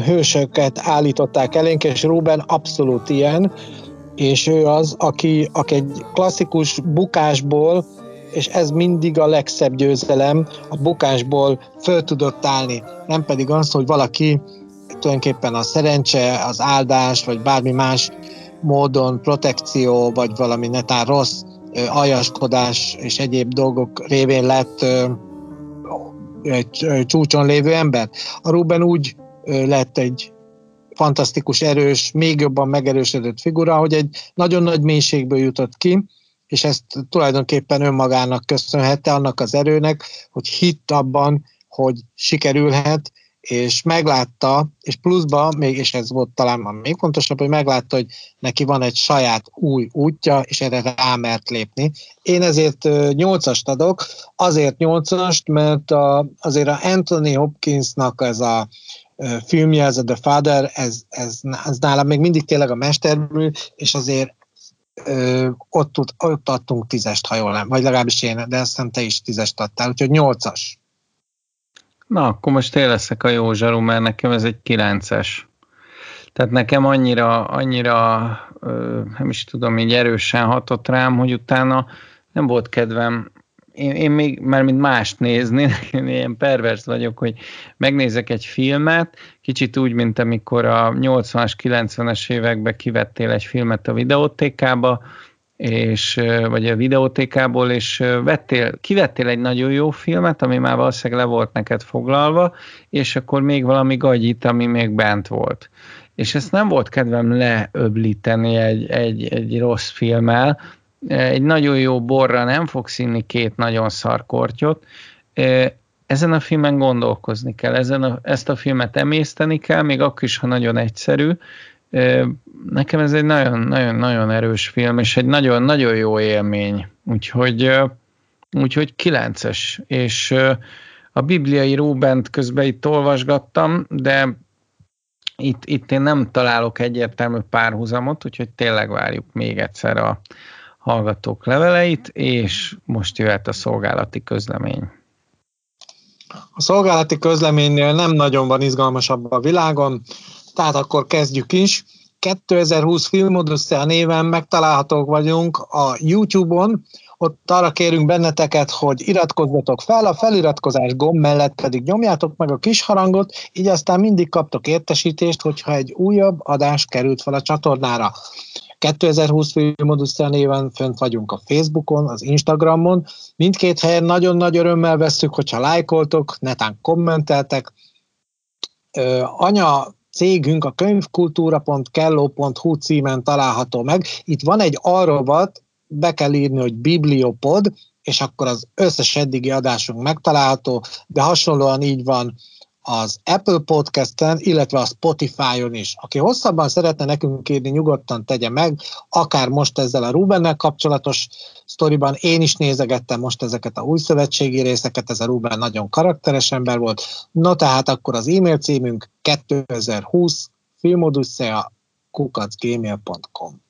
hősöket állították elénk, és Ruben abszolút ilyen, és ő az, aki, aki egy klasszikus bukásból, és ez mindig a legszebb győzelem, a bukásból föl tudott állni, nem pedig az, hogy valaki tulajdonképpen a szerencse, az áldás, vagy bármi más módon protekció, vagy valami netán rossz aljaskodás és egyéb dolgok révén lett egy csúcson lévő ember. A Ruben úgy lett egy fantasztikus, erős, még jobban megerősödött figura, hogy egy nagyon nagy mélységből jutott ki, és ezt tulajdonképpen önmagának köszönhette, annak az erőnek, hogy hitt abban, hogy sikerülhet, és meglátta, és pluszban, még, és ez volt talán a még fontosabb, hogy meglátta, hogy neki van egy saját új útja, és erre rámert lépni. Én ezért nyolcast adok, azért nyolcast, mert a, azért a Anthony Hopkinsnak ez a filmje, ez a The Father, ez, ez, ez nálam még mindig tényleg a mestermű, és azért ö, ott, ott adtunk tízest, ha jól nem, vagy legalábbis én, de azt hiszem te is tízest adtál, úgyhogy nyolcas. Na, akkor most én leszek a jó zsaru, mert nekem ez egy kilences. Tehát nekem annyira, annyira nem is tudom, így erősen hatott rám, hogy utána nem volt kedvem én, én még már mint mást nézni, [laughs] én ilyen pervers vagyok, hogy megnézek egy filmet, kicsit úgy, mint amikor a 80-as, 90-es években kivettél egy filmet a videótékába, és, vagy a videótékából, és vettél, kivettél egy nagyon jó filmet, ami már valószínűleg le volt neked foglalva, és akkor még valami gagyit, ami még bent volt. És ezt nem volt kedvem leöblíteni egy, egy, egy rossz filmmel, egy nagyon jó borra nem fogsz inni két nagyon szar kortyot, ezen a filmen gondolkozni kell, ezen a, ezt a filmet emészteni kell, még akkor is, ha nagyon egyszerű, nekem ez egy nagyon-nagyon-nagyon erős film, és egy nagyon-nagyon jó élmény. Úgyhogy, úgyhogy kilences, és a bibliai Rubent közben itt olvasgattam, de itt, itt én nem találok egyértelmű párhuzamot, úgyhogy tényleg várjuk még egyszer a hallgatók leveleit, és most jöhet a szolgálati közlemény. A szolgálati közleménynél nem nagyon van izgalmasabb a világon, tehát akkor kezdjük is. 2020 Filmodussia néven megtalálhatók vagyunk a YouTube-on, ott arra kérünk benneteket, hogy iratkozzatok fel, a feliratkozás gomb mellett pedig nyomjátok meg a kis harangot, így aztán mindig kaptok értesítést, hogyha egy újabb adás került fel a csatornára. 2020 Filmodussia néven fönt vagyunk a Facebookon, az Instagramon, mindkét helyen nagyon nagy örömmel vesszük, hogyha lájkoltok, netán kommenteltek. Anya cégünk a könyvkultúra.kelló.hu címen található meg. Itt van egy arrobat, be kell írni, hogy Bibliopod, és akkor az összes eddigi adásunk megtalálható, de hasonlóan így van az Apple Podcast-en, illetve a Spotify-on is. Aki hosszabban szeretne nekünk írni, nyugodtan tegye meg, akár most ezzel a Rubennel kapcsolatos sztoriban. Én is nézegettem most ezeket a új szövetségi részeket, ez a Ruben nagyon karakteres ember volt. No tehát akkor az e-mail címünk 2020 filmodusszea kukacgmail.com